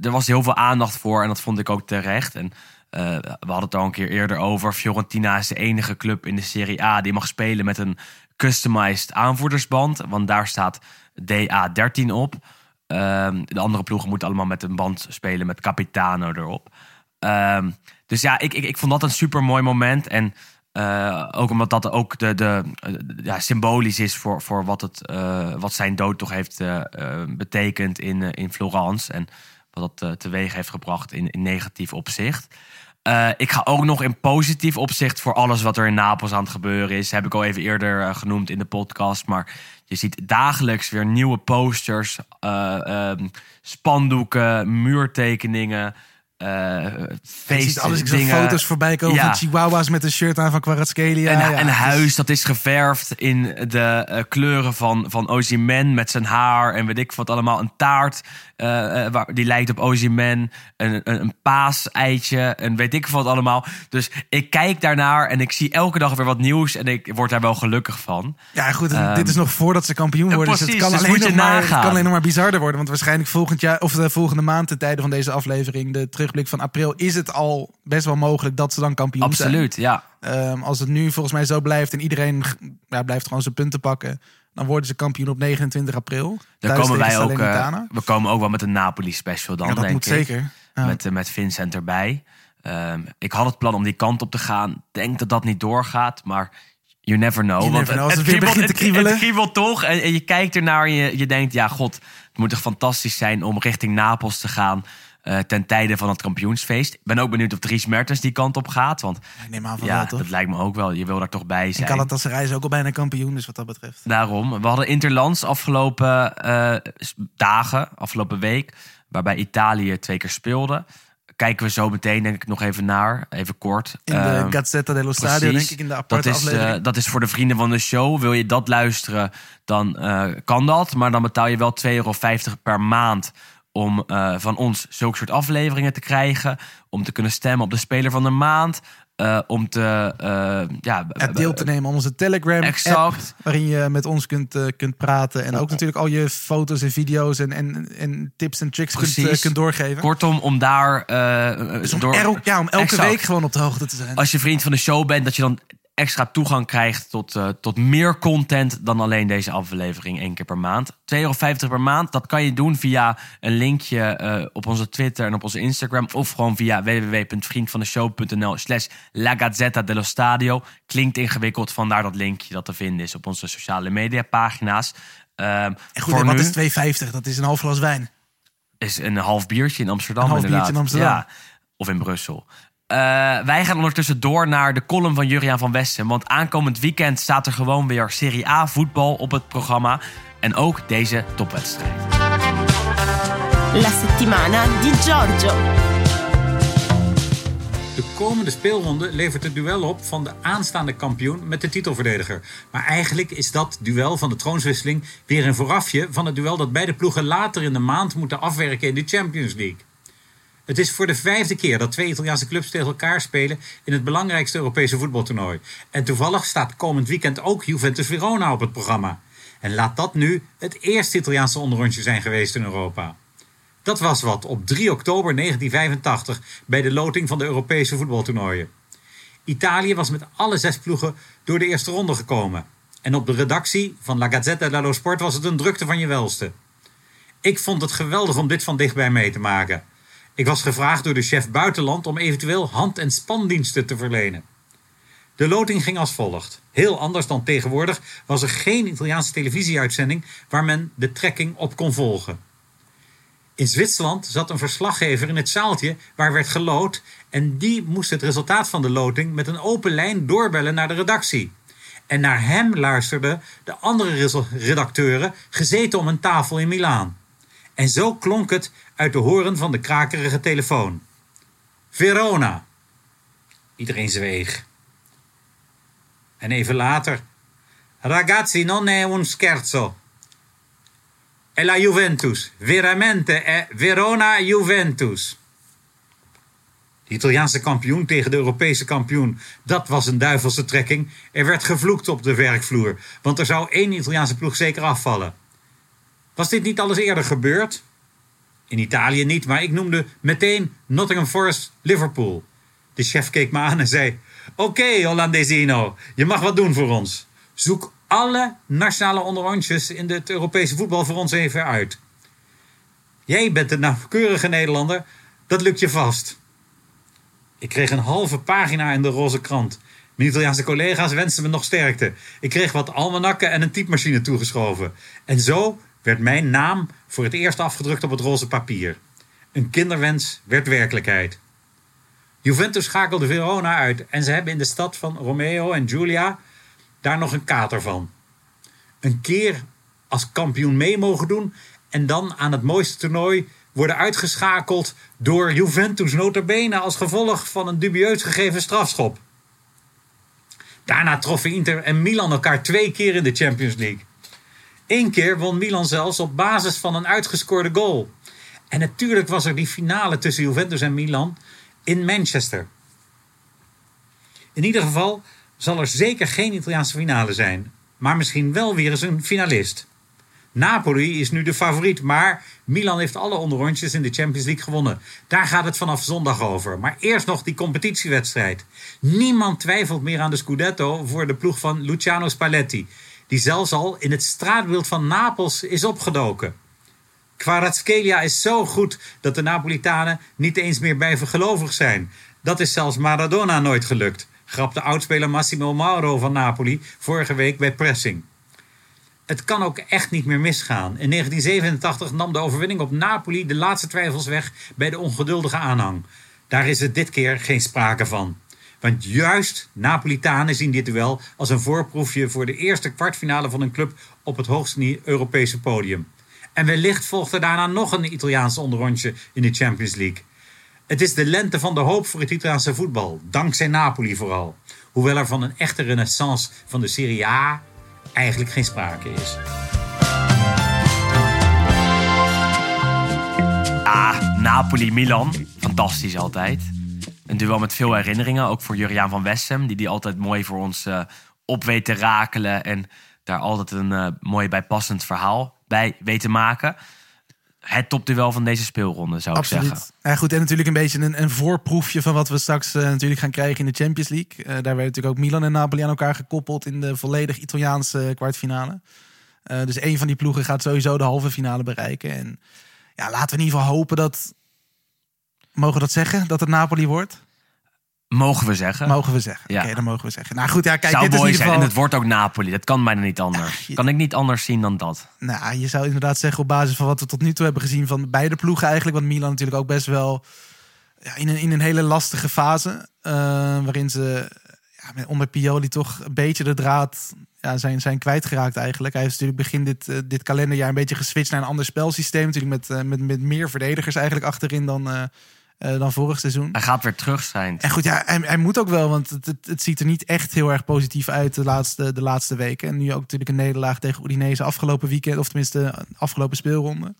er was heel veel aandacht voor en dat vond ik ook terecht. En eh, we hadden het al een keer eerder over. Fiorentina is de enige club in de Serie A die mag spelen met een customized aanvoerdersband. Want daar staat DA13 op. Ehm, de andere ploegen moeten allemaal met een band spelen met Capitano erop. Ehm, dus ja, ik, ik, ik vond dat een super mooi moment. En eh, ook omdat dat ook de, de, eh, ja, symbolisch is voor, voor wat, het, wat zijn dood toch heeft betekend in, in Florence. En wat dat teweeg heeft gebracht in, in negatief opzicht. Eh, ik ga ook nog in positief opzicht voor alles wat er in Napels aan het gebeuren is. Heb ik al even eerder eh, genoemd in de podcast. Maar je ziet dagelijks weer nieuwe posters, eh, ehm, spandoeken, muurtekeningen. Eh Je feest, ziet alles, ik zag foto's voorbij komen Ja. van chihuahuas met een shirt aan van Kvaratskhelia. Een, Ja, een huis dat is geverfd in de eh, kleuren van, van Ozyman met zijn haar en weet ik wat allemaal. Een taart eh, eh, waar, die lijkt op Ozyman. Een, een, een paaseitje en weet ik wat allemaal. Dus ik kijk daarnaar en ik zie elke dag weer wat nieuws en ik word daar wel gelukkig van. Ja, goed, Ehm, dit is nog voordat ze kampioen worden. dus het kan, dus alleen moet je nog maar, het kan alleen nog maar bizarder worden. Want waarschijnlijk volgend jaar, of de volgende maand, ten tijde van deze aflevering, de terugblik van april, is het al best wel mogelijk dat ze dan kampioen zijn. Absoluut, ja. Ehm, als het nu volgens mij zo blijft en iedereen ja, blijft gewoon zijn punten pakken, dan worden ze kampioen op 29 april. Dan komen wij ook, Salernitana. we komen ook wel met een Napoli special dan, ja, dat denk moet ik. zeker. Ja. Met, eh, met Vincent erbij. Ehm, ik had het plan om die kant op te gaan. Denk dat dat niet doorgaat, maar you never know. You Want never know. Als het weer kriebelt- begint te kriebelen. Het, het kriebelt toch. En, en je kijkt ernaar en je, je denkt, ja god, het moet toch fantastisch zijn om richting Napels te gaan. Eh, ten tijde van het kampioensfeest. Ik ben ook benieuwd of Dries Mertens die kant op gaat. Want Ik neem aan van ja, wel, toch? dat lijkt me ook wel. Je wil daar toch bij En zijn. Galatasaray is ook al bijna kampioen, dus wat dat betreft. Daarom. We hadden Interlands afgelopen eh, dagen, afgelopen week, waarbij Italië twee keer speelde. Kijken we zo meteen denk ik nog even naar, even kort. In de Ehm, Gazzetta dello Stadio, precies. denk ik, in de aparte dat is, eh, aflevering. dat is voor de vrienden van de show. Wil je dat luisteren, dan kan dat. Maar dan betaal je wel 2,50 euro per maand om eh, van ons zulke soort afleveringen te krijgen. Om te kunnen stemmen op de speler van de maand. eh, om te eh, ja, deel te nemen aan onze Telegram Exact. app, waarin je met ons kunt, kunt praten. En ook natuurlijk al je foto's en video's en, en, en tips en tricks kunt, Precies. kunt doorgeven. Kortom, om daar Dus om, door, er- ja, om elke Exact. week gewoon op de hoogte te zijn. als je vriend van de show bent, dat je dan extra toegang krijgt tot, eh, tot meer content dan alleen deze aflevering één keer per maand. 2,50 euro per maand, dat kan je doen via een linkje eh, op onze Twitter en op onze Instagram. Of gewoon via www.vriendvandeshow.nl slash La Gazzetta dello Stadio. Klinkt ingewikkeld, vandaar dat linkje dat te vinden is op onze sociale media pagina's. Ehm, en goed, en wat nu is 2,50? Dat is een half glas wijn. is een half biertje in Amsterdam Een half inderdaad. biertje in Amsterdam. Ja, of in Brussel. Eh, wij gaan ondertussen door naar de column van Juriaan van Westen. Want aankomend weekend staat er gewoon weer Serie A voetbal op het programma. En ook deze topwedstrijd. La settimana di Giorgio. De komende speelronde levert het duel op van de aanstaande kampioen met de titelverdediger. Maar eigenlijk is dat duel van de troonswisseling weer een voorafje van het duel dat beide ploegen later in de maand moeten afwerken in de Champions League. Het is voor de vijfde keer dat twee Italiaanse clubs tegen elkaar spelen in het belangrijkste Europese voetbaltoernooi. En toevallig staat komend weekend ook Juventus Verona op het programma. En laat dat nu het eerste Italiaanse onderrondje zijn geweest in Europa. Dat was wat op 3 oktober 1985 bij de loting van de Europese voetbaltoernooien. Italië was met alle zes ploegen door de eerste ronde gekomen. En op de redactie van La Gazzetta dello Sport was het een drukte van je welste. Ik vond het geweldig om dit van dichtbij mee te maken. Ik was gevraagd door de chef buitenland om eventueel hand- en spandiensten te verlenen. De loting ging als volgt. Heel anders dan tegenwoordig was er geen Italiaanse televisieuitzending waar men de trekking op kon volgen. In Zwitserland zat een verslaggever in het zaaltje waar werd geloot en die moest het resultaat van de loting met een open lijn doorbellen naar de redactie. En naar hem luisterden de andere redacteuren gezeten om een tafel in Milaan. En zo klonk het uit de horen van de krakerige telefoon. Verona. Iedereen zweeg. En even later. Ragazzi, non è un scherzo. È la Juventus. Veramente è Verona Juventus. De Italiaanse kampioen tegen de Europese kampioen. Dat was een duivelse trekking. Er werd gevloekt op de werkvloer. Want er zou één Italiaanse ploeg zeker afvallen. Was dit niet alles eerder gebeurd? In Italië niet, maar ik noemde meteen Nottingham Forest Liverpool. De chef keek me aan en zei: Oké, Hollandesino, je mag wat doen voor ons. Zoek alle nationale onderrondjes in het Europese voetbal voor ons even uit. Jij bent een nauwkeurige Nederlander, dat lukt je vast. Ik kreeg een halve pagina in de roze krant. Mijn Italiaanse collega's wensten me nog sterkte. Ik kreeg wat almanakken en een typemachine toegeschoven. En zo werd mijn naam voor het eerst afgedrukt op het roze papier. Een kinderwens werd werkelijkheid. Juventus schakelde Verona uit en ze hebben in de stad van Romeo en Giulia daar nog een kater van. Een keer als kampioen mee mogen doen en dan aan het mooiste toernooi worden uitgeschakeld door Juventus notabene als gevolg van een dubieus gegeven strafschop. Daarna troffen Inter en Milan elkaar twee keer in de Champions League. Eén keer won Milan zelfs op basis van een uitgescoorde goal. En natuurlijk was er die finale tussen Juventus en Milan in Manchester. In ieder geval zal er zeker geen Italiaanse finale zijn, maar misschien wel weer eens een finalist. Napoli is nu de favoriet, maar Milan heeft alle onderrondjes in de Champions League gewonnen. Daar gaat het vanaf zondag over. Maar eerst nog die competitiewedstrijd. Niemand twijfelt meer aan de Scudetto voor de ploeg van Luciano Spalletti, die zelfs al in het straatbeeld van Napels is opgedoken. Kvaratskhelia is zo goed dat de Napolitanen niet eens meer bijgelovig zijn. Dat is zelfs Maradona nooit gelukt, grapte oudspeler Massimo Mauro van Napoli vorige week bij Pressing. Het kan ook echt niet meer misgaan. In 1987 nam de overwinning op Napoli de laatste twijfels weg bij de ongeduldige aanhang. Daar is het dit keer geen sprake van. Want juist Napolitanen zien dit duel als een voorproefje voor de eerste kwartfinale van een club op het hoogste Europese podium. En wellicht volgt er daarna nog een Italiaans onderrondje in de Champions League. Het is de lente van de hoop voor het Italiaanse voetbal, dankzij Napoli vooral. Hoewel er van een echte renaissance van de Serie A eigenlijk geen sprake is. Ah, Napoli-Milan. Fantastisch altijd. Een duel met veel herinneringen, ook voor Juriaan van Wessem... die die altijd mooi voor ons eh, op weet te rakelen... en daar altijd een eh, mooi bijpassend verhaal bij weet te maken. Het topduel van deze speelronde, zou ik zeggen. Absoluut. Ja, goed, en natuurlijk een beetje een, een voorproefje van wat we straks eh, natuurlijk gaan krijgen in de Champions League. Daar werden natuurlijk ook Milan en Napoli aan elkaar gekoppeld in de volledig Italiaanse kwartfinale. Dus één van die ploegen gaat sowieso de halve finale bereiken. En ja, laten we in ieder geval hopen dat. Mogen we dat zeggen? Dat het Napoli wordt? Mogen we zeggen. Mogen we zeggen. Ja. Oké, dan mogen we zeggen. Nou goed, ja, kijk, zou dit is in ieder zijn. geval. En het wordt ook Napoli. Dat kan bijna niet anders. je- Kan ik niet anders zien dan dat. Nou, je zou inderdaad zeggen op basis van wat we tot nu toe hebben gezien van beide ploegen eigenlijk. Want Milan natuurlijk ook best wel ja, in, een, in een hele lastige fase. eh, waarin ze ja, met- onder Pioli toch een beetje de draad ja, zijn, zijn kwijtgeraakt eigenlijk. Hij is natuurlijk begin dit, eh, dit kalenderjaar een beetje geswitcht naar een ander spelsysteem. Natuurlijk met, eh, met, met meer verdedigers eigenlijk achterin dan, eh, dan vorig seizoen. Hij gaat weer terug zijn. En goed, ja, hij, hij moet ook wel, want het, het, het ziet er niet echt heel erg positief uit de laatste, de laatste weken. En nu ook natuurlijk een nederlaag tegen Udinese afgelopen weekend, of tenminste afgelopen speelronde.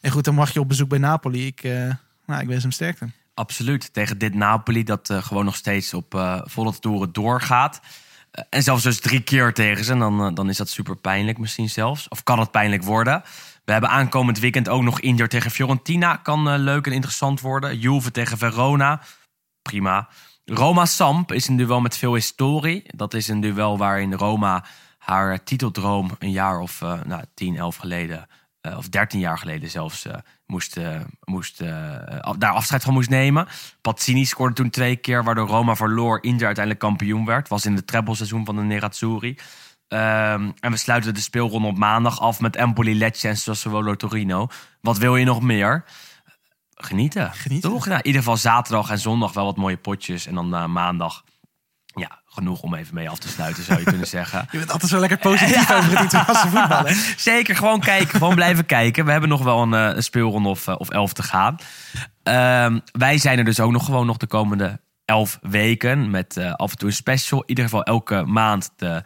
En goed, dan mag je op bezoek bij Napoli. Ik, eh, nou, ik wens hem sterkte. Absoluut. Tegen dit Napoli dat eh, gewoon nog steeds op volle toeren doorgaat. En zelfs dus drie keer tegen ze. Dan, dan is dat super pijnlijk misschien zelfs. Of kan het pijnlijk worden. We hebben aankomend weekend ook nog Inter tegen Fiorentina. Kan eh, leuk en interessant worden. Juve tegen Verona. Prima. Roma Samp is een duel met veel historie. Dat is een duel waarin Roma haar titeldroom een jaar of eh nou, 10, 11 geleden, eh, of 13 jaar geleden zelfs, eh, moest, moest, daar afscheid van moest nemen. Pazzini scoorde toen twee keer, waardoor Roma verloor. Inter uiteindelijk kampioen werd. Was in het treble-seizoen van de Nerazzurri. Ehm, en we sluiten de speelronde op maandag af met Empoli, Lecce en Sassuolo Torino. Wat wil je nog meer? Genieten. Genieten. Toch? Nou, in ieder geval zaterdag en zondag wel wat mooie potjes. En dan eh, maandag, ja, genoeg om even mee af te sluiten, zou je kunnen (laughs) zeggen. Je bent altijd zo lekker positief (laughs) over het Italiaanse voetbal. Hè? (laughs) Zeker, gewoon kijken, gewoon blijven kijken. We hebben nog wel een, eh, een speelronde of, eh, of elf te gaan. Ehm, wij zijn er dus ook nog gewoon nog de komende elf weken. Met af en toe een special. In ieder geval elke maand de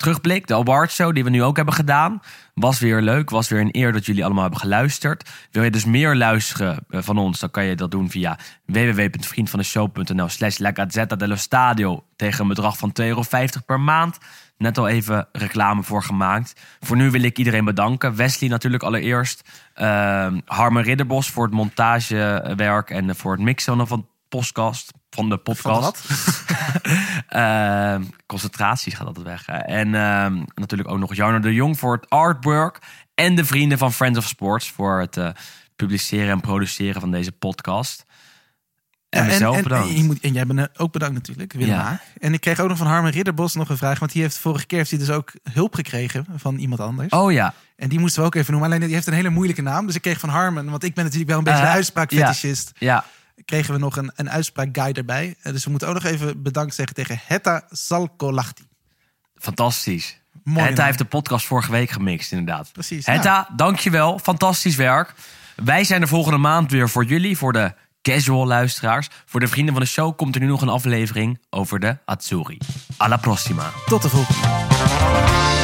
terugblik. De award show die we nu ook hebben gedaan. Was weer leuk. Was weer een eer dat jullie allemaal hebben geluisterd. Wil je dus meer luisteren eh, van ons? Dan kan je dat doen via www.vriendvandeshow.nl slash Stadio. Tegen een bedrag van 2,50 euro per maand. net al even reclame voor gemaakt. Voor nu wil ik iedereen bedanken. Wesley natuurlijk allereerst. Ehm Harmen Ridderbos voor het montagewerk en voor het mixen van podcast. Van de podcast. wat? (laughs) Ehm, concentratie gaat altijd weg. hè. En ehm, natuurlijk ook nog Jarno de Jong voor het artwork. En de vrienden van Friends of Sports voor het eh, publiceren en produceren van deze podcast. En Ja, en, bedankt. En, je moet, en jij bent eh, ook bedankt natuurlijk, Willem Ja. En ik kreeg ook nog van Harmen Ridderbos nog een vraag. Want die heeft vorige keer heeft hij dus ook hulp gekregen van iemand anders. Oh ja, En die moesten we ook even noemen. Alleen die heeft een hele moeilijke naam. Dus ik kreeg van Harmen, want ik ben natuurlijk wel een beetje Eh, de uitspraakfetischist. ja. Kregen we nog een, een uitspraakguide erbij. Eh, Dus we moeten ook nog even bedankt zeggen tegen Hetta Salkolachti. Fantastisch. Mooi Hetta heeft de podcast vorige week gemixt, inderdaad. Precies, Hetta, dankjewel. Fantastisch werk. Wij zijn de volgende maand weer voor jullie, voor de casual luisteraars. Voor de vrienden van de show komt er nu nog een aflevering over de Azzurri. Alla prossima. Tot de volgende.